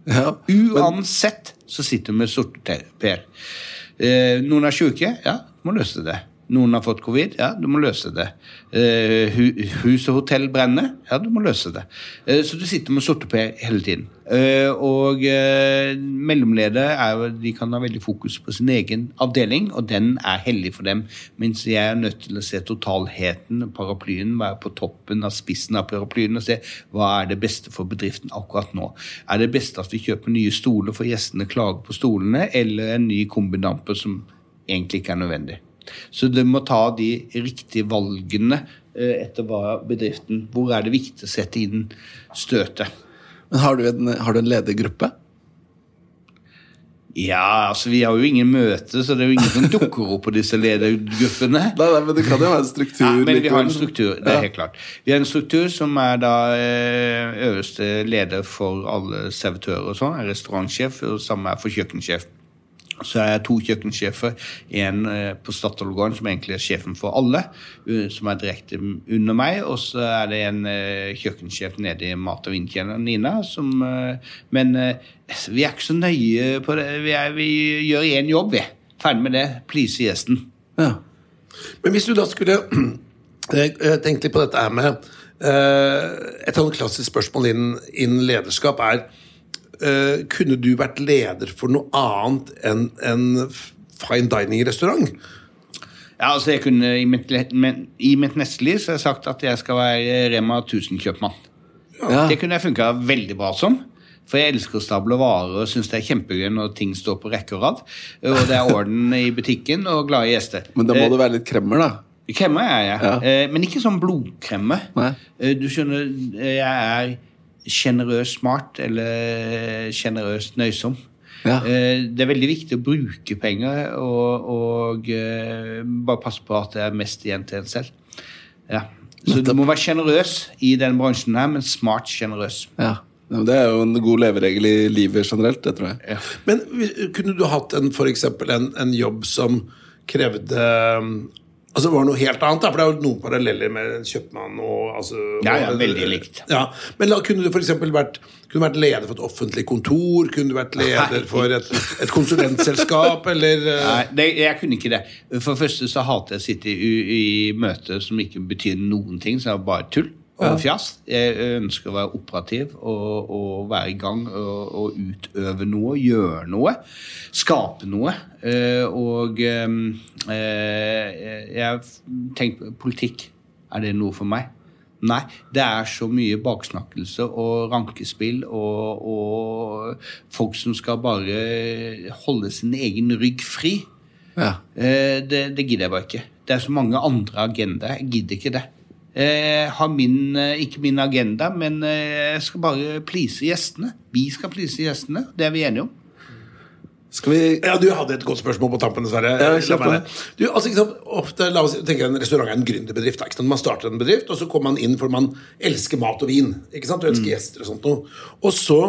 Ja. Uansett så sitter du med Sorte-Per. Eh, noen er syke, ja, må løse det. Noen har fått covid, ja, du må løse det. Eh, hus og hotell brenner, ja, du må løse det. Eh, så du sitter med sorteper hele tiden. Eh, og eh, mellomleder er de kan ha veldig fokus på sin egen avdeling, og den er hellig for dem. Mens jeg er nødt til å se totalheten, paraplyen, være på toppen av spissen av paraplyen og se hva er det beste for bedriften akkurat nå. Er det beste at vi kjøper nye stoler for gjestene klager på stolene, eller en ny kombidamper som egentlig ikke er nødvendig? Så du må ta de riktige valgene eh, etter hva bedriften Hvor er det viktig å sette inn støtet? Men har du en, har du en ledergruppe? Ja, altså vi har jo ingen møte, så det er jo ingen som dukker opp på disse ledergruppene. Nei, nei, men det kan jo være en struktur. Ja, men vi har en struktur, det er helt klart. Vi har en struktur som er da eh, øverste leder for alle servitører og sånn, restaurantsjef, og samme er for kjøkkensjef. Så er jeg to kjøkkensjefer, en på på Statoilgården som egentlig er sjefen for alle, som er direkte under meg, og så er det en eh, kjøkkensjef nede i mat- og vindkjelleren, Nina, som eh, Men eh, vi er ikke så nøye på det. Vi, er, vi gjør én jobb, vi. Ferdig med det. Please gjesten. Ja. Men hvis du da skulle eh, tenkt litt på dette her med Et Et sånt klassisk spørsmål innen, innen lederskap er eh, Kunne du vært leder for noe annet enn en fine dining-restaurant? Ja, altså jeg kunne I mitt, men, i mitt neste liv så har jeg sagt at jeg skal være Rema 1000-kjøpmann. Ja. Det kunne jeg funka veldig bra som. For jeg elsker å stable varer og syns det er kjempegøy når ting står på rekke og rad. Og det er orden i butikken og glade gjester. Men da må det være litt kremmer, da. Kremmer er jeg, Ja. eh, men ikke sånn. Nei. Eh, Du skjønner, eh, jeg er sjenerøs smart eller sjenerøst nøysom. Ja. Eh, Det er veldig viktig å bruke penger og, og eh, bare passe på at det er mest igjen til en selv. Ja. Så du må være sjenerøs i den bransjen her, men smart sjenerøs. Ja. Ja, Det er jo en god leveregel i livet generelt, det tror jeg. Men kunne du hatt en, for eksempel en, en jobb som krevde um, det var noe helt annet, da, for det er jo noen paralleller med en kjøpmann og altså, Ja, ja, veldig likt. Ja, Men la, kunne du eksempel vært, kunne vært leder for et offentlig kontor? Kunne du vært leder for et, et konsulentselskap, eller uh, Nei, det, jeg kunne ikke det. For det første så hater jeg å sitte i, i møter som ikke betyr noen ting, som er bare tull og fjas. Jeg ønsker å være operativ og, og være i gang og, og utøve noe, gjøre noe. Skape noe. Eh, og eh, eh, jeg tenker politikk. Er det noe for meg? Nei, det er så mye baksnakkelse og rankespill og, og folk som skal bare holde sin egen rygg fri. Ja. Eh, det, det gidder jeg bare ikke. Det er så mange andre agendaer. Jeg gidder ikke det. Jeg har min, eh, ikke min agenda, men eh, jeg skal bare please gjestene. Vi skal please gjestene. Det er vi enige om. Skal vi Ja, Du hadde et godt spørsmål på tampen, dessverre. Ja, La. Du, altså, sant, ofte, la oss tenke En restaurant er en gründerbedrift. Man starter en bedrift, og så kommer man inn for man elsker mat og vin. Ikke sant? Du elsker gjester og sånt noe. Og så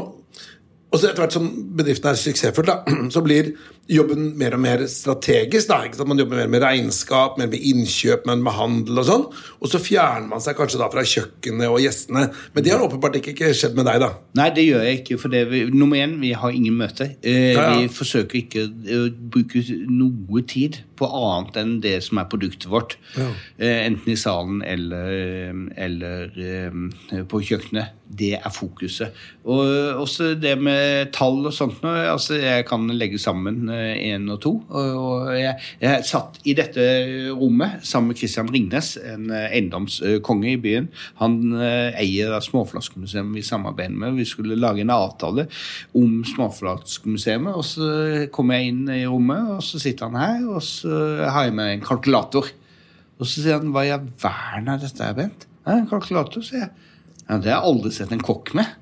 og så etter hvert som bedriften er suksessfull, da, så blir jobben mer og mer strategisk. da, ikke sant? Man jobber mer med regnskap, mer med innkjøp, mer med handel og sånn. Og så fjerner man seg kanskje da fra kjøkkenet og gjestene. Men det har åpenbart ikke, ikke skjedd med deg, da. Nei, det gjør jeg ikke. For det vi, nummer én, vi har ingen møter. Eh, Ja, ja. Vi forsøker ikke å bruke noe tid på annet enn det som er produktet vårt. Eh, enten i salen eller, eller eh, på kjøkkenet. Det er fokuset. Og også det med tall og sånt. Altså, jeg kan legge sammen én og to. Og, jeg, jeg satt i dette rommet sammen med Christian Ringnes, en eh, eiendomskonge i byen. Han eh, eier da Småflaskemuseet vi samarbeider med. Vi skulle lage en avtale om Småflaskemuseet. Og så kommer jeg inn i rommet, og så sitter han her, og så har jeg med en kalkulator. Og så sier han hva i all verden er dette Bent? En kalkulator, sier jeg. Ja, det har jeg aldri sett en kokk med.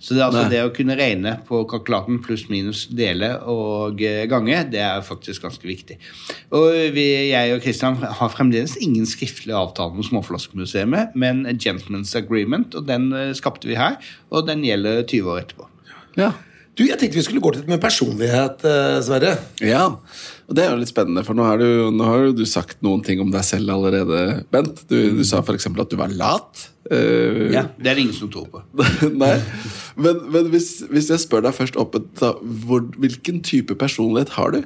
Så det, altså det å kunne regne på kalkulatoren pluss minus dele og eh, gange, det er faktisk ganske viktig. Og vi, jeg og Kristian har fremdeles ingen skriftlig avtale med Småflaskemuseet, men en gentleman's agreement, og den eh, skapte vi her, og den gjelder 20 år etterpå. Ja. Du, Jeg tenkte vi skulle gå til det med personlighet, eh, Sverre. Ja, og det er jo litt spennende, for nå har du, nå har du sagt noen ting om deg selv allerede, Bent. Du, du sa f.eks. at du var lat. Uh, Ja, Det er det ingen som tror på. Nei, men, men hvis, hvis jeg spør deg først åpent, da, hvor, hvilken type personlighet har du?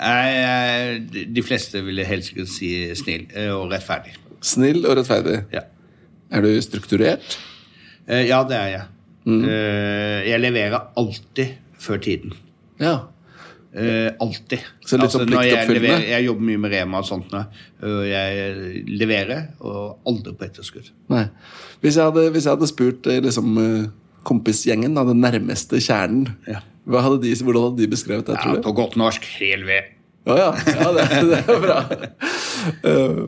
Jeg, de- fleste ville helst kunne si snill eh, og rettferdig. Snill og rettferdig. Ja, Er du strukturert? Uh, ja det er jeg. Eh, Jeg leverer alltid før tiden. Ja. Eh, alltid. Så litt altså, når jeg, leverer, jeg jobber mye med Rema og sånt nå. og jeg leverer, og aldri på etterskudd. Nei. Hvis jeg hadde, hvis jeg hadde spurt eh, liksom, eh, kompisgjengen, da, den nærmeste kjernen, Ja. hadde de, hvordan hadde de beskrevet det, Ja, tror du? på godt norsk hel ved. Å ja, ja det, det er bra. Uh,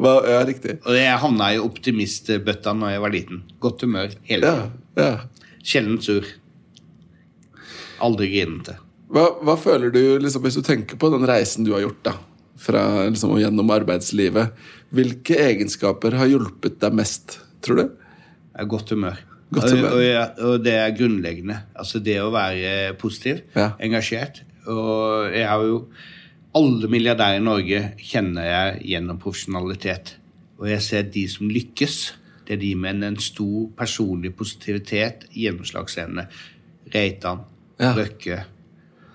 hva, ja, riktig. Og jeg havna i optimistbøtta når jeg var liten. Godt humør hele Ja, tiden. Sjelden sur. Aldri grinete. Hva, hva føler du, liksom, hvis du tenker på den reisen du har gjort da, fra, liksom, gjennom arbeidslivet, hvilke egenskaper har hjulpet deg mest, tror du? Godt humør. Godt humør. og, og, og det er grunnleggende. Altså det å være positiv, Ja. engasjert. Og jeg har jo Alle milliardærer i Norge kjenner jeg gjennom profesjonalitet. Og jeg ser de som lykkes, det er de med en stor personlig positivitet, gjennomslagsevne. Reitan, Ja. Røkke,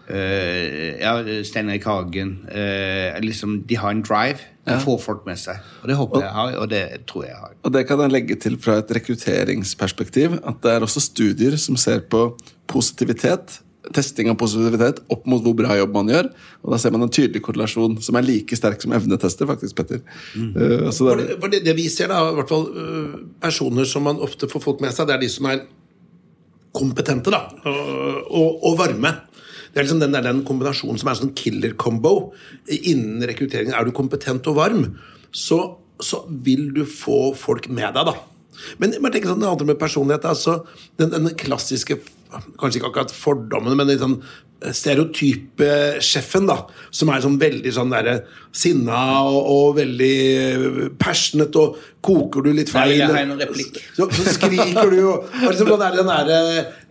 ja, Stein Erik Hagen. eh, liksom, de har en drive. De Ja. får folk med seg. Og det håper jeg har, og det tror jeg har. Og det kan jeg legge til fra et rekrutteringsperspektiv, at det er også studier som ser på positivitet, testing av positivitet, opp mot hvor bra jobb man gjør. Og da ser man en tydelig korrelasjon som er like sterk som evnetester, faktisk, Petter. Mm. Uh, For det, det, for det, det vi ser, da, i hvert fall uh, personer som man ofte får folk med seg, det er de som er kompetente da, og, og, og varme. Det er liksom den, den kombinasjonen som er en sånn killer combo. Innen rekrutteringen er du kompetent og varm, så, så vil du få folk med deg, da. Men jeg tenker sånn, det handler med personlighet, altså den, den klassiske Kanskje ikke akkurat fordommene, men litt sånn stereotype sjefen, da. Som er sånn veldig sånn der, sinna og, og veldig passionate, og koker du litt feil så, så skriker du og, og liksom den der, den der,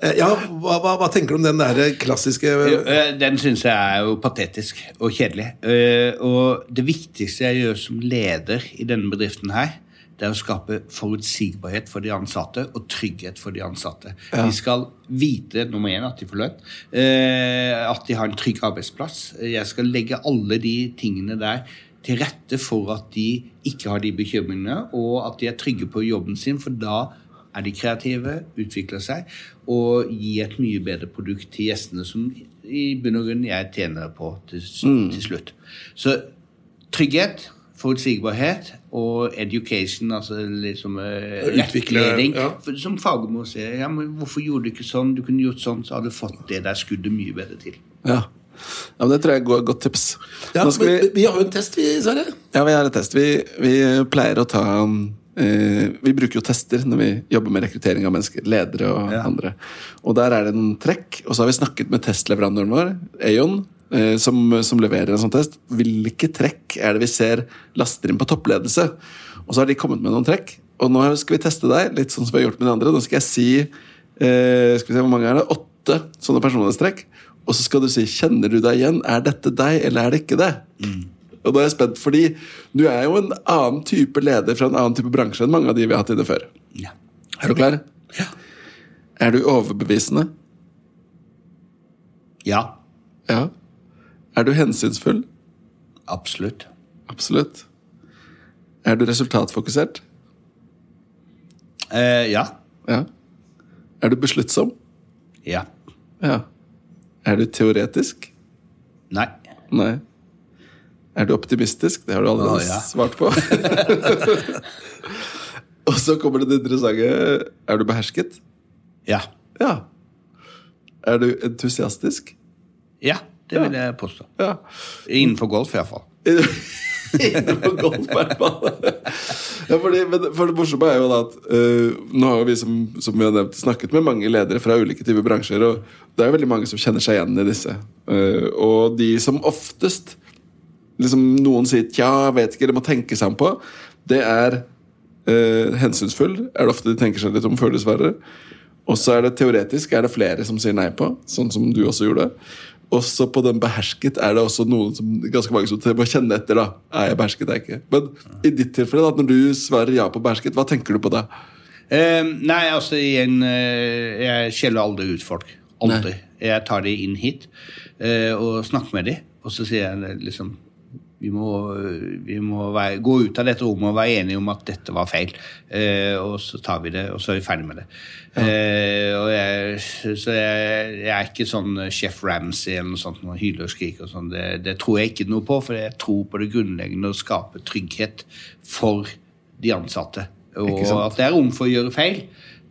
eh, Ja, hva, hva, hva tenker du om den der klassiske Eh, Den syns jeg er jo patetisk og kjedelig. Eh, Og det viktigste jeg gjør som leder i denne bedriften her, det er å skape forutsigbarhet for de ansatte og trygghet for de ansatte. De skal vite nummer én, at de får lønn, eh, at de har en trygg arbeidsplass. Jeg skal legge alle de tingene der til rette for at de ikke har de bekymringene, og at de er trygge på jobben sin, for da er de kreative, utvikler seg og gir et mye bedre produkt til gjestene, som i bunn og grunn jeg tjener på til, s- til slutt. Så trygghet, forutsigbarhet og education, altså liksom eh, rettledning. ja. Som Fagermo sier, ja, men hvorfor gjorde du ikke sånn? Du kunne gjort sånn, så hadde du fått det der skuddet mye bedre til. ja. ja, men det tror jeg er et godt tips. ja, Nå skal men, vi, vi har jo en test, vi, Sverre. Ja, vi har en test. Vi, vi pleier å ta eh, Vi bruker jo tester når vi jobber med rekruttering av mennesker. Ledere og Ja. andre. Og der er det en trekk. Og så har vi snakket med testleverandøren vår, Aon, eh, som, som leverer en sånn test. Hvilke trekk er det vi ser laster inn på toppledelse? Og så har de kommet med noen trekk. Og nå skal vi teste deg, litt sånn som vi har gjort med de andre. Nå skal jeg si eh, Skal vi se, hvor mange er det? Åtte sånne personlighetstrekk. Og så skal du si 'Kjenner du deg igjen? Er dette deg, eller er det ikke det?' Og da er jeg spent, fordi du er jo en annen type leder fra en annen type bransje enn mange av de vi har hatt inne før. Ja. Er du klar? Ja. Er du overbevisende? ja. Ja. Er du hensynsfull? Absolutt. Absolutt. Er du resultatfokusert? Eh, ja. Ja. Er du besluttsom? Ja. Ja. Er du teoretisk? Nei. Nei. Er du optimistisk? Det har du allerede oh, ja. svart på. Og så kommer det det interessante. Er du behersket? Ja. Ja. Er du entusiastisk? Ja, det vil jeg påstå. Ja. Innenfor golf, iallfall. Innenfor golf, i hvert fall. Ja, fordi, men for det morsomme er jo da at uh, nå har vi som, som vi har nevnt, snakket med mange ledere fra ulike typer bransjer, og det er jo veldig mange som kjenner seg igjen i disse. Uh, og de som oftest liksom noen sier tja, vet ikke, det må tenke seg om på, det er uh, hensynsfull. Er det ofte de tenker seg litt om før, dessverre. Og så er det teoretisk er det flere som sier nei på, sånn som du også gjorde. Også på den behersket er det også noen som, ganske mange som må kjenne etter. da, Er jeg behersket, er jeg ikke? Men i ditt tilfelle, da, når du svarer ja på behersket, hva tenker du på da? Eh, nei, altså igjen eh, Jeg skjeller aldri ut folk. Aldri. Jeg tar de inn hit eh, og snakker med de, og så sier jeg liksom vi må, vi må være, gå ut av dette rommet og være enige om at dette var feil. Eh, og så tar vi det, og så er vi ferdig med det. Eh, og jeg, så jeg, jeg er ikke sånn Chef Ramsay eller noe sånt, noe hyler og skriker og sånn. Det, det tror jeg ikke noe på, for jeg tror på det grunnleggende å skape trygghet for de ansatte. Og at det er rom for å gjøre feil.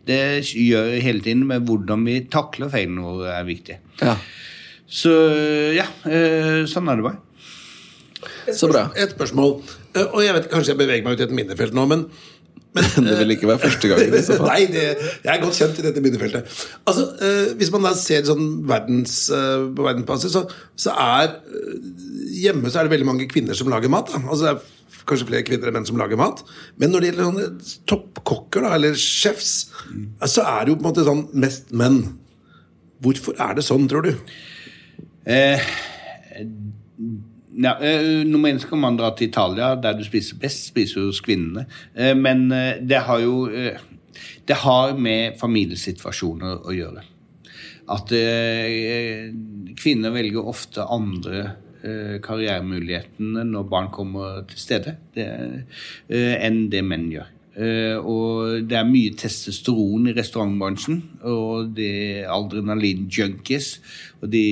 Det gjør vi hele tiden, men hvordan vi takler feilene våre, er viktig. Ja, Så ja, eh, sånn er det bare. Så bra. Et spørsmål. Eh, Og jeg vet kanskje jeg beveger meg ut i et minnefelt nå, men Det vil ikke være første gangen. i så fall. Nei, det, jeg er godt kjent i dette minnefeltet. Altså, eh, Hvis man da ser sånn verdens, eh, på verdensbasis, så, så er eh, Hjemme så er det veldig mange kvinner som lager mat. Da. Altså, det er kanskje flere kvinner enn menn som lager mat. Men når det gjelder sånne toppkokker, da, eller chefs, så er det jo på en måte sånn mest menn. Hvorfor er det sånn, tror du? Eh, ja, eh, nummer én skal man dra til Italia, der du spiser best, spiser hos kvinnene. Eh, men eh, det har jo Det har med familiesituasjoner å gjøre. At kvinner velger ofte andre karrieremulighetene når barn kommer til stede, enn det menn gjør. Og det er mye testosteron i restaurantbransjen, og det er adrenalin-junkies. Og de,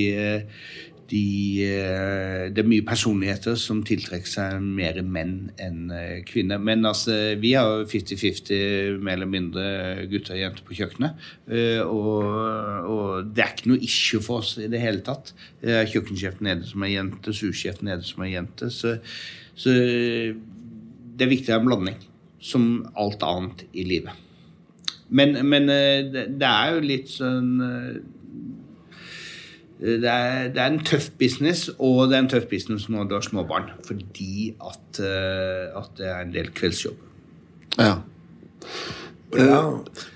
de, eh, det er mye personligheter som tiltrekker seg mer menn enn eh, kvinner. Men altså, vi har jo 50-50 mer eller mindre gutter og jenter på kjøkkenet. eh, Og, og det er ikke noe issue for oss i det hele tatt. Kjøkkensjef nede som er jente, sursjef nede som er jente. Så, så det er viktig å ha en blanding, som alt annet i livet. Men, men det, er jo litt sånn det er, det er en tøff business, og det er en tøff business når du har små barn. Fordi at, eh, at det er en del kveldsjobb. Ja. Ja.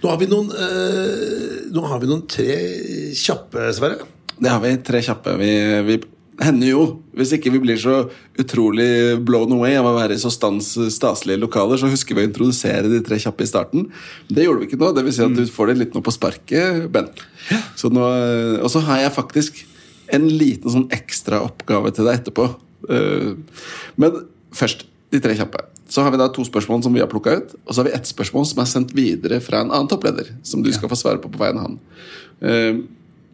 Nå har vi noen, eh, nå har vi noen tre kjappe, Sverre. Det har vi. Tre kjappe. Vi, vi hender jo, hvis ikke vi blir så utrolig blown away av å være i så stans, staselige lokaler, så husker vi å introdusere de tre kjappe i starten. Det gjorde vi ikke nå. Det vil si at du får det litt nå på sparket. Så nå, og så har jeg faktisk en liten sånn ekstra oppgave til deg etterpå. Eh, Men først, de tre kjappe. Så har vi da to spørsmål som vi har plukka ut, og så har vi ett spørsmål som er sendt videre fra en annen toppleder, som du skal få svare på på vegne av han.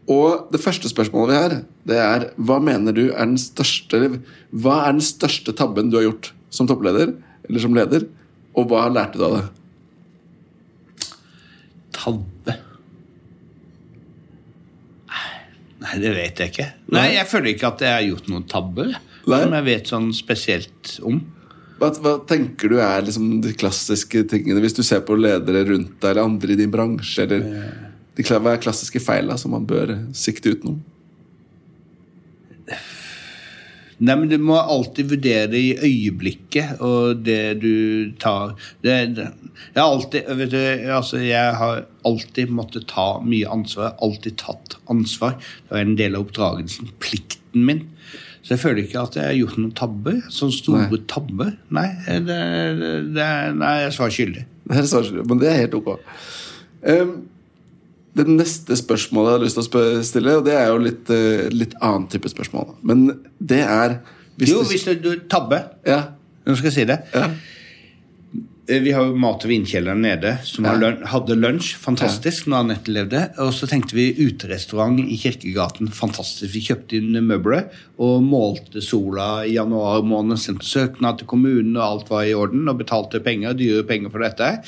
Eh, Og det første spørsmålet vi har, det er hva mener du er den største Hva er den største tabben du har gjort som toppleder, eller som leder, og hva lærte du av det? Tabbe Nei, det vet jeg ikke. Nei, Jeg føler ikke at jeg har gjort noen tabber Nei. som jeg vet sånn spesielt om. Hva, hva tenker du er liksom de klassiske tingene, hvis du ser på ledere rundt deg, eller andre i din bransje, eller de, klassiske feilene som man bør sikte utenom? Nei, men Du må alltid vurdere i øyeblikket og det du tar det, det, jeg, har alltid, vet du, altså, jeg har alltid måttet ta mye ansvar. Alltid tatt ansvar. Det var en del av oppdragelsen. Plikten min. Så jeg føler ikke at jeg har gjort noen tabber. Sånne store Nei. tabber. Nei, det, det, nei, jeg skyldig. Er svaret, men det er helt ok. Um, det neste spørsmålet jeg har lyst til å stille, og det er jo litt, eh, litt annen type spørsmål. Men det er Hvis Jo, hvis du, du tabber. Ja. Nå skal jeg si det. Ja. Eh, Vi har jo mat- og vinkjelleren nede, som Ja. hadde lunsj. Fantastisk når Anette levde. Og så tenkte vi uterestaurant i Kirkegaten. Fantastisk. Vi kjøpte inn møbler og målte sola i januar måned. Sendte søknad til kommunen, og alt var i orden. Og betalte penger, dyre penger for dette.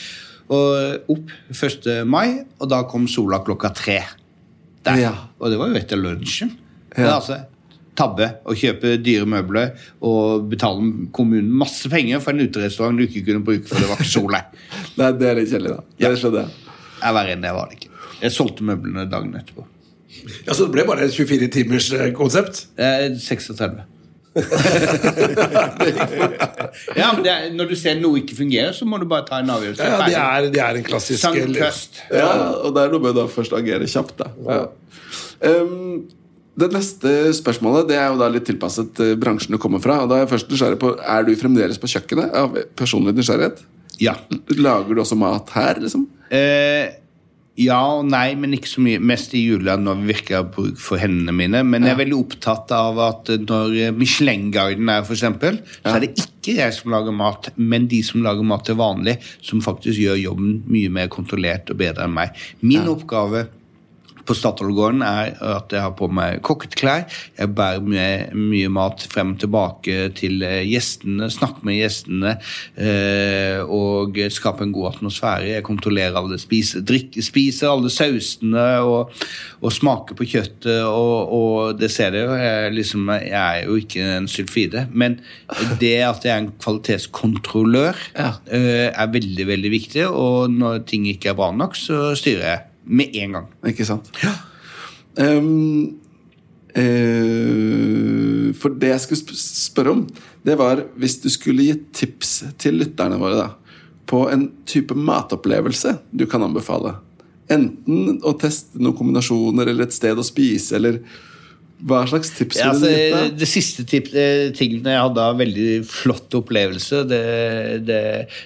Og opp 1. mai, og da kom sola klokka tre. Der. Ja. Og det var jo etter lunsjen. Det Ja. er altså tabbe å kjøpe dyre møbler og betale kommunen masse penger for en uterestaurant du ikke kunne bruke for det var ikke sol der. Nei, det er litt kjedelig, da. Det skjønner jeg. Jeg Verre enn det var det ikke. Jeg solgte møblene dagen etterpå. Ja, Så det ble bare et 24 timers eh, konsept? Eh, 36. ja, men det er, Når du ser noe ikke fungerer, så må du bare ta en avgjørelse. Ja, det er, det er en klassisk. Ja, og det er noe med å først agere kjapt, da. Ja. Um, det neste spørsmålet det er jo da litt tilpasset eh, bransjen du kommer fra. og da Er jeg først nysgjerrig på, er du fremdeles på kjøkkenet av personlig nysgjerrighet? Ja. Lager du også mat her, liksom? Eh, ja og nei, men ikke så mye. Mest i jula når vi virkelig har bruk for hendene mine. Men jeg er veldig opptatt av at når Michelin-guiden er, eksempel, så er det ikke jeg som lager mat, men de som lager mat til vanlig, som faktisk gjør jobben mye mer kontrollert og bedre enn meg. Min oppgave på Statoil-gården er at jeg har på meg kokketklær. Jeg bærer mye, mye mat frem og tilbake til eh, gjestene, snakker med gjestene eh, og skaper en god atmosfære. Jeg kontrollerer alle spiser, drikker, spiser alle sausene og, og smaker på kjøttet, og, og det ser dere. Jeg, liksom, jeg er jo ikke en sylfide, men det at jeg er en kvalitetskontrollør, Ja. eh, er veldig, veldig viktig, og når ting ikke er bra nok, så styrer jeg med en gang. Ikke sant? Um, uh, for det jeg skulle spørre om, det var hvis du skulle gi tips til lytterne våre da, på en type matopplevelse du kan anbefale. Enten å teste noen kombinasjoner eller et sted å spise, eller hva slags tips Ja, ville altså, du gitt det siste tip, eh, tingen jeg hadde av veldig flott opplevelse, det, det,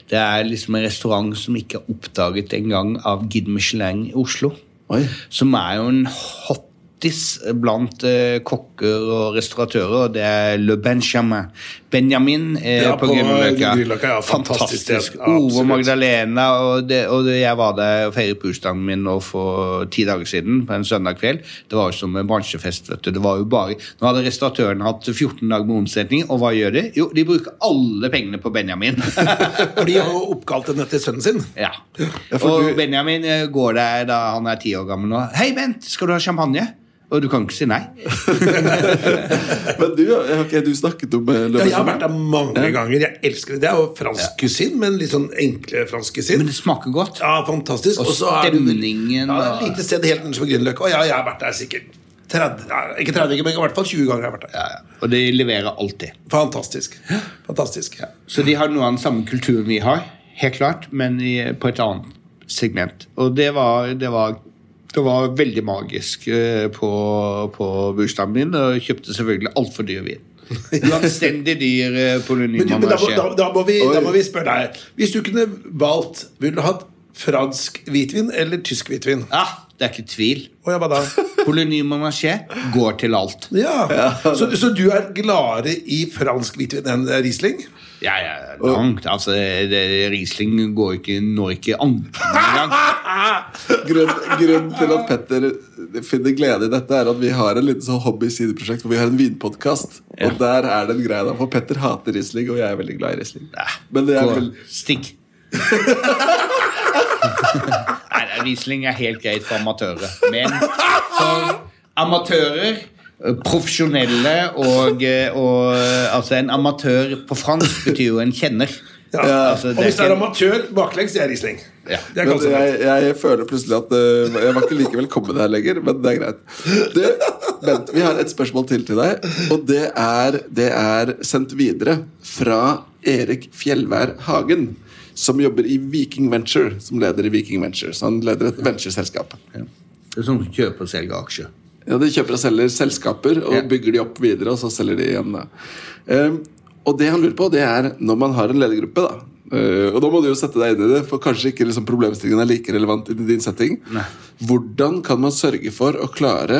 det er liksom en restaurant som ikke er oppdaget engang av Gid Michelin i Oslo. Oi. Som er jo en hottis blant eh, kokker og restauratører, og det er Le Benjamin. Benjamin eh, Ja, på, på Grünerløkka. Ja, fantastisk. Fantastisk. Ove Magdalena, og, det, og det, jeg var der og feiret bursdagen min nå for ti dager siden, på en søndag kveld. Det var jo som en bransjefest. vet du. Det var jo bare, Nå hadde restauratøren hatt 14 dager med omsetning, og hva gjør de? Jo, de bruker alle pengene på Benjamin. og de har jo oppkalt den etter sønnen sin. Ja. Og du- Benjamin eh, går der da han er ti år gammel nå. 'Hei, Bent, skal du ha champagne?' Og du kan ikke si nei. Men du, har ikke du snakket om eh, Ja, jeg har vært der mange ganger. Jeg elsker det. Det er jo fransk kusin, men litt sånn enkle fransk kusin. Men det smaker godt. Ja, fantastisk. Og så stemningen, Ja, og- et lite sted helt nede på Grünerløkka. Og ja, jeg har vært der sikkert 30, ikke 30, men i hvert fall 20 ganger. har jeg vært der. Ja, ja. Og de leverer alltid. Fantastisk. Fantastisk. Så de har noe av den samme kulturen vi har, helt klart, men i, på et annet segment. Og det var, det var, det var veldig magisk eh, på, på bursdagen min, og kjøpte selvfølgelig altfor dyr vin. Uanstendig dyr eh, på Men, du, men da, må- da, da, må vi, da må vi spørre deg. Hvis du kunne valgt, ville du hatt fransk hvitvin eller tysk hvitvin? Ah, det er ikke tvil. Oh, ja, hva da Monarché går til alt. Ja. Så, så du er gladere i fransk hvitvin enn Riesling? Ja, ja, langt. Altså, det, Riesling går ikke, når ikke andre engang. Grunnen, grunnen til at Petter finner glede i dette, er at vi har en liten sånn hobby-sideprosjekt hvor vi har en vinpodkast. Og der er det en greie da, for Petter hater Riesling, og jeg er veldig glad i Riesling. Men det er vel Stikk. Nei, Riesling er helt greit for amatører. Men for amatører, profesjonelle og, eh, og eh, Altså, en amatør på fransk betyr jo en kjenner. Ja. altså, og hvis det er amatør baklengs, det er Riesling. Ja. Det er men jeg, jeg føler plutselig at uh, Jeg var ikke like velkommen her lenger, men det er greit. Det, Bent, vi har et spørsmål til til deg, og det er, det er sendt videre fra Erik Fjellvær Hagen, som jobber i Viking Venture, som leder i Viking Venture. Så han leder et ventureselskap. Ja. Det er sånn som kjøper og selger aksjer. Ja, De kjøper og selger selskaper og Ja. bygger de opp videre, og så selger de igjen. Ehm, og det han lurer på, det er når man har en ledergruppe, da. Uh, og da må du jo sette deg inn i det, for kanskje ikke liksom problemstillingen er like relevant i din setting. Nei. Hvordan kan man sørge for å klare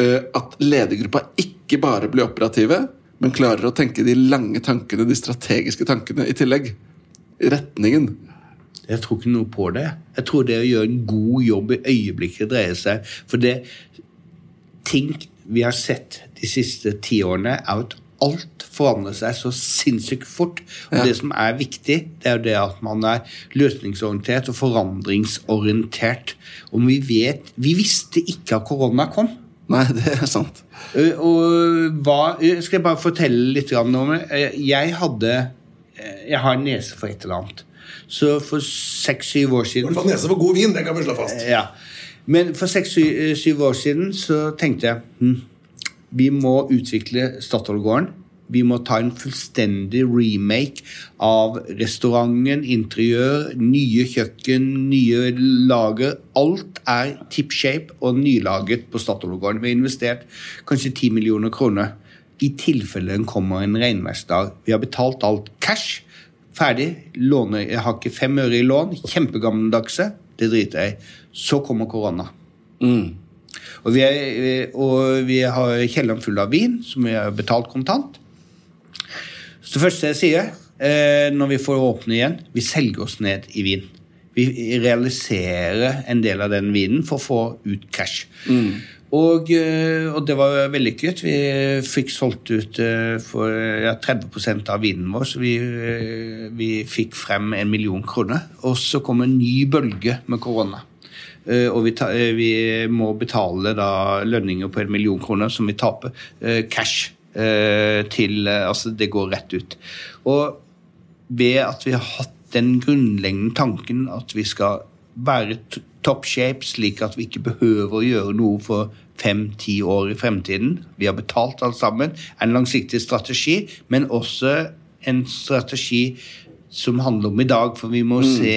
uh, at ledergruppa ikke bare blir operative, men klarer å tenke de lange tankene, de strategiske tankene, i tillegg. Retningen. Jeg tror ikke noe på det. Jeg tror det å gjøre en god jobb i øyeblikket dreier seg For det ting vi har sett de siste tiårene, er at alt forandrer seg så sinnssykt fort. Og Ja. det som er viktig, det er jo det at man er løsningsorientert og forandringsorientert. Og vi vet Vi visste ikke at korona kom. Nei, det er sant. Eh, Og hva eh, Skal jeg bare fortelle litt om det? Eh, Jeg hadde Jeg har nese for et eller annet. Så for seks-syv år I siden hvert fall nese for god vin, det kan vi slå fast. ja. Men for seks-syv år siden så tenkte jeg hm, vi må utvikle Statoil-gården. Vi må ta en fullstendig remake av restauranten, interiør, nye kjøkken, nye lager. Alt er tip shape og nylaget på Statoil-gården. Vi har investert kanskje 10 millioner kroner. I tilfelle det kommer en regnværsdag. Vi har betalt alt cash. Ferdig. Låner, jeg har ikke fem øre i lån. Kjempegammeldagse. Det driter jeg i. Så kommer korona. Og vi, er, og vi har kjelleren full av vin, som vi har betalt kontant. Så det første jeg sier eh, når vi får åpne igjen, vi selger oss ned i vin. Vi realiserer en del av den vinen for å få ut cash. Og, eh, og det var vellykket. Vi fikk solgt ut eh, for ja, 30% av vinen vår, så vi, eh, vi fikk frem en million kroner. Og så kom en ny bølge med korona. Og vi, ta, vi må betale da lønninger på en million kroner som vi taper. cash. til Altså, det går rett ut. Og ved at vi har hatt den grunnleggende tanken at vi skal være top shape, slik at vi ikke behøver å gjøre noe for fem-ti år i fremtiden. Vi har betalt alt sammen. En langsiktig strategi, men også en strategi som handler om i dag, for vi må se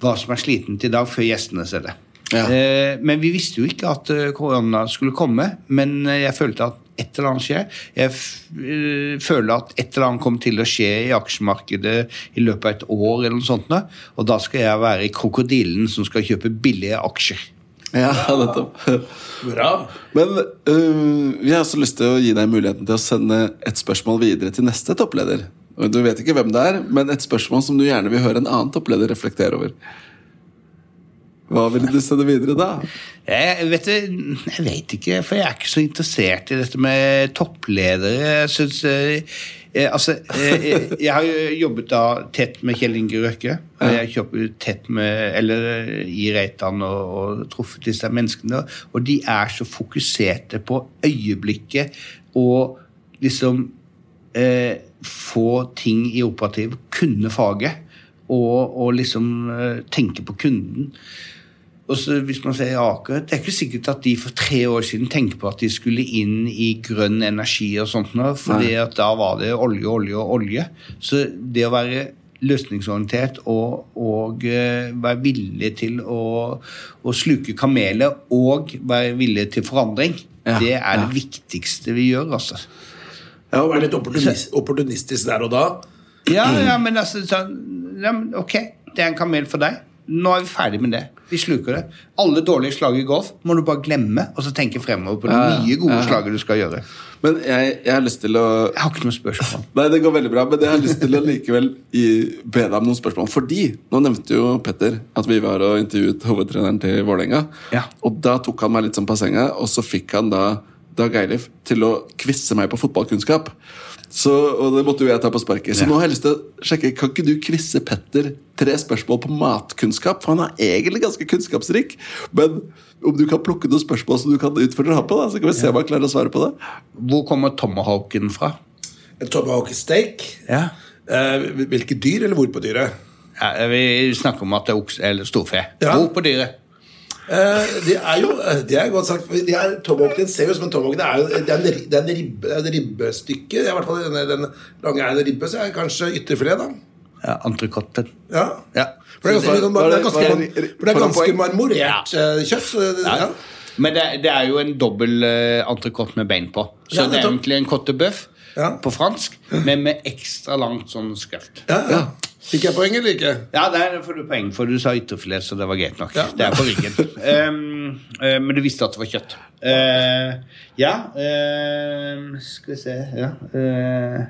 hva som er slitent i dag, før gjestene ser det. Ja. Eh, men vi visste jo ikke at eh, korona skulle komme, men eh, jeg følte at et eller annet skjer. Jeg f eh, føler at et eller annet kommer til å skje i aksjemarkedet i løpet av et år, eller noe sånt, og da skal jeg være i krokodillen som skal kjøpe billige aksjer. Ja, nettopp. Bra. Men uh, vi har også lyst til å gi deg muligheten til å sende et spørsmål videre til neste toppleder. Du vet ikke hvem det er, men et spørsmål som du gjerne vil høre en annen toppleder reflektere over. Hva ville du sende videre da? Jeg vet, jeg vet ikke, for jeg er ikke så interessert i dette med toppledere. Jeg synes, eh, eh, altså, eh, jeg, jeg har jo jobbet da tett med Kjell Inge Røkke. Og jeg har jobbet tett med, eller i Reitan og, og truffet disse menneskene. Og de er så fokuserte på øyeblikket og liksom eh, få ting i operativ, kunne faget. Og, og liksom eh, tenke på kunden. Og så hvis man sier Aker, Det er ikke sikkert at de for tre år siden tenkte på at de skulle inn i grønn energi og sånt, fordi at da var det olje, olje og olje. Så det å være løsningsorientert og, og eh, være villig til å, å sluke kameler og være villig til forandring, Ja, det er ja. det viktigste vi gjør, altså. Ja, Være litt opportunis opportunistisk der og da. Ja, ja, men altså sånn, ja, Ok, det er en kamel for deg. Nå er vi ferdig med det. Vi sluker det. Alle dårlige slag i golf må du bare glemme, og så tenke fremover på de nye gode slagene du skal gjøre. Men jeg, jeg har lyst til å Jeg har ikke noe spørsmål. Nei, det går veldig bra, men jeg har lyst til å likevel gi, be deg om noen spørsmål. Fordi nå nevnte jo Petter at vi var og intervjuet hovedtreneren til Vålerenga. Ja. Og da tok han meg litt sånn på senga, og så fikk han da Dag Eilif til å kvisse meg på fotballkunnskap. Så, og det måtte jo jeg ta på sparket. Så Ja. nå har jeg lyst til å sjekke Kan ikke du kvisse Petter tre spørsmål på matkunnskap? For han er egentlig ganske kunnskapsrik. Men om du kan plukke noen spørsmål som du kan utfordre ham på, da, så kan vi se om han klarer å svare på det. Hvor kommer tomahawken fra? En tomahawk steak. Ja. Eh, hvilket dyr, eller hvor på dyret? Ja, vi snakker om at det er okse eller storfe. Ja. Hvor på dyret? Eh, det er jo eh, Det er godt sagt. Det De er, tomahawken ser jo ut som en tomahawk. Det er jo det er en, ribbestykke det er en, ribbe, det er ribbestykke. I hvert fall den, den lange er en ribbe, så er det kanskje ytterfilet, da. Ja, Entrecôten. Ja. Ja. For det er ganske, det er ganske, er marmorert eh, kjøtt. Så det, Ja. ja. Men det, det er jo en dobbel uh, entrecôte med bein på. Så Ja, det er egentlig en cotte bœuf Ja. på fransk, men med ekstra langt sånn skøft. Ja, ja. Fikk jeg poeng eller ikke? Ja, der får du poeng, for du sa ytterfilet, så det var greit nok. Ja. Det er på ryggen. Um, uh, men du visste at det var kjøtt. Uh, ja uh, Skal vi se ja. eh,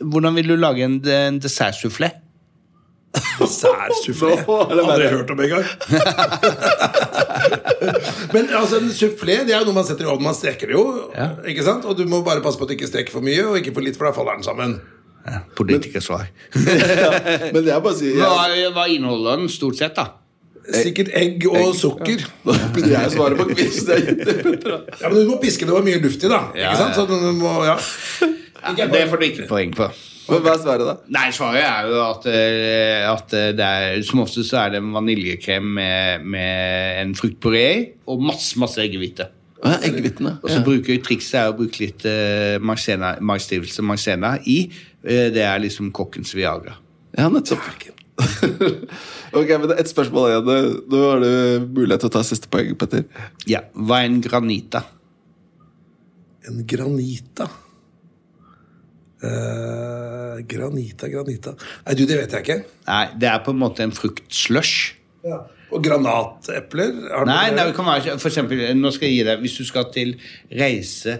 Hvordan vil du lage en, en dessertsufflé? Dessertsufflé? Er Aldri hørt om engang. Men altså, en sufflé det er jo noe man setter i ovnen. Man steker det jo. Ja. Ikke sant? Og du må bare passe på at du ikke steker for mye, og ikke for litt, for da faller den sammen. Ja, Politikersvar. Men jeg bare sier Hva, jeg, hva inneholder den stort sett, da? Sikkert egg og sukker. Ja. Det jeg svaret på quiz. det er. Ja, Men du må piske det var mye luft i, da. Ikke sant? Så du må, ja. Ja, det får du ikke poeng på. Men Hva er svaret, da? Nei, svaret er jo at, eh, at eh, det er, som oftest så er det en vaniljekrem med, med en fruktpuré i, og masse, masse eggehvite. Ja, Eggehvitene. Og så bruker trikset er å bruke litt uh, maisstivelse maisena i. Eh, det er liksom kokkens viagra. Ja, nettopp. ok, men det Et spørsmål igjen. Nå har du mulighet til å ta siste poeng, Petter. Ja, Hva er en granita? En granita. Uh, granita, granita Nei, du, det vet jeg ikke. Nei, Det er på en måte en fruktslush. Og granatepler? Har Nei, det? nei, det kan være, for eksempel, nå skal jeg gi deg Hvis du skal til reise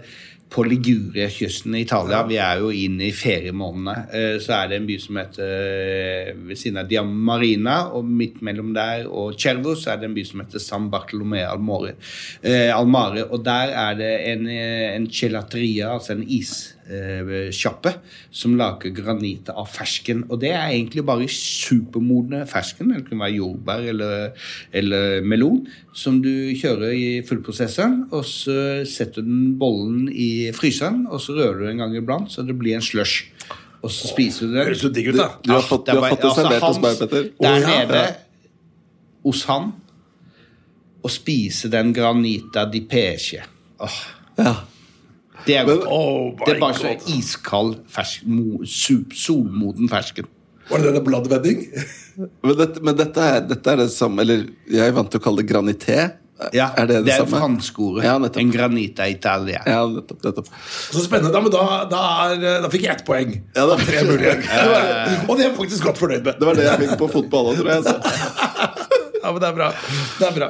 på Liguria-kysten i Italia, vi er jo inn i feriemånedene, eh, så er det en by som heter eh, ved siden av Diamarina, og midt mellom der og Cervo så er det en by som heter San Bartolomé Almore, eh, Almare. Og der er det en, en gelateria, altså en issjappe, som lager granita av fersken. Og det er egentlig bare supermodne fersken, det kan være jordbær eller, eller melon, som du kjører i fullprosesseren, og så setter du den bollen i fryseren, og så rører du en gang iblant, så det blir en slush. Og så spiser du den. Høres jo digg ut, da. Du har fått, du har fått det altså, servert hos meg, Petter. Der nede hos han å spise den granita di pesce. Åh, Ja. Det er Men- Oh det er bare så iskald fersk, mo, sup, solmoden fersken. Var det denne blood wedding? Men, dette, men dette, er, dette er det samme Eller jeg er vant til å kalle det granité. Ja, er det det, er samme? franske ordet. Ja, en granita italia. Ja, nettopp. nettopp. Så spennende. Da, men da, da, er, da fikk jeg ett poeng. Ja, da- tre mulige. Og det er jeg faktisk godt fornøyd med. Det var det jeg fikk på fotball òg, tror jeg. Så. Ja, men det er bra. Det er bra.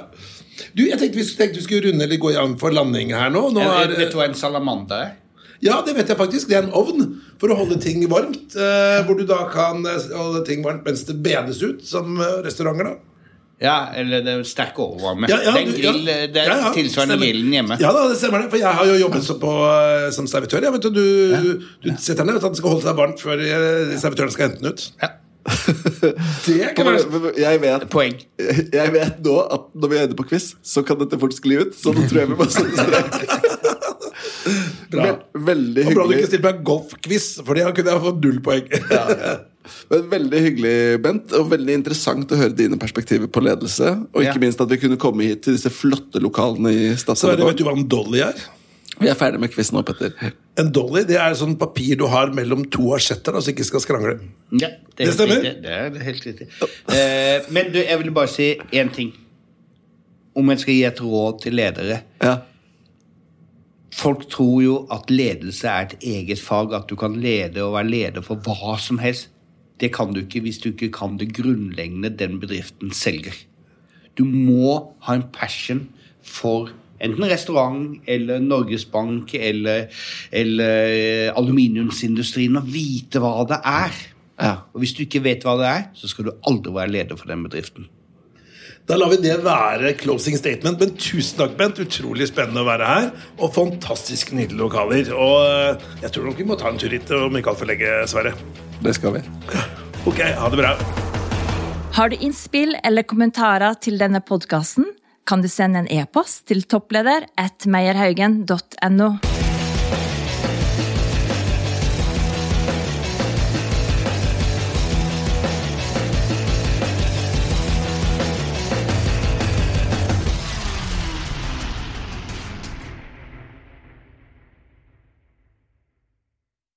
Du, jeg tenkte vi tenkte vi skulle runde eller gå an for landing her nå. nå er, Vet du hva en salamander er? ja, det vet jeg faktisk. Det er en ovn for å holde ting varmt. Eh, hvor du da kan eh, holde ting varmt mens det bedes ut, som eh, restauranter. da Ja, eller det er sterk overvarme. Ja, ja, du- grill, ja. det er Ja, tilsvarende stemmer. grillen hjemme. Ja da, det stemmer det. For jeg har jo jobbet så på, eh, som servitør. Jeg vet du, du, setter den du, at den skal holde seg varmt før servitøren skal hente den ut. Ja. Det kan være Jeg vet, Poeng. jeg vet nå at når vi er inne på quiz, så kan dette fort skli ut. Så nå tror jeg vi må sette strek. bra. veldig hyggelig. Og bra du ikke stilte meg golfquiz, for det kunne jeg fått null poeng. Men veldig hyggelig, Bent, og veldig interessant å høre dine perspektiver på ledelse. Og ikke Ja. minst at vi kunne komme hit til disse flotte lokalene i Så det, Stadshavet. vet du hva en dolly er? Vi er ferdig med quiz nå, Petter. En dolly det er sånn papir du har mellom to asjetter, altså ikke skal skrangle. Ja, det, er Det stemmer. Riktig. Det er helt riktig. Eh, men du, jeg vil bare si én ting. Om jeg skal gi et råd til ledere. Ja. Folk tror jo at ledelse er et eget fag, at du kan lede og være leder for hva som helst. Det kan du ikke hvis du ikke kan det grunnleggende den bedriften selger. Du må ha en passion for enten restaurant eller Norges Bank eller, eller aluminiumsindustrien og vite hva det er. Ja. Og hvis du ikke vet hva det er, så skal du aldri være leder for den bedriften. Da lar vi det være closing statement. Men tusen takk, Bent. Utrolig spennende å være her. Og fantastisk nydelige lokaler. Og eh, jeg tror nok vi må ta en tur hit om ikke altfor lenge, Sverre. Det skal vi. Ok, ha det bra. Har du innspill eller kommentarer til denne podkasten, kan du sende en e-post til toppleder at meierhaugen.no.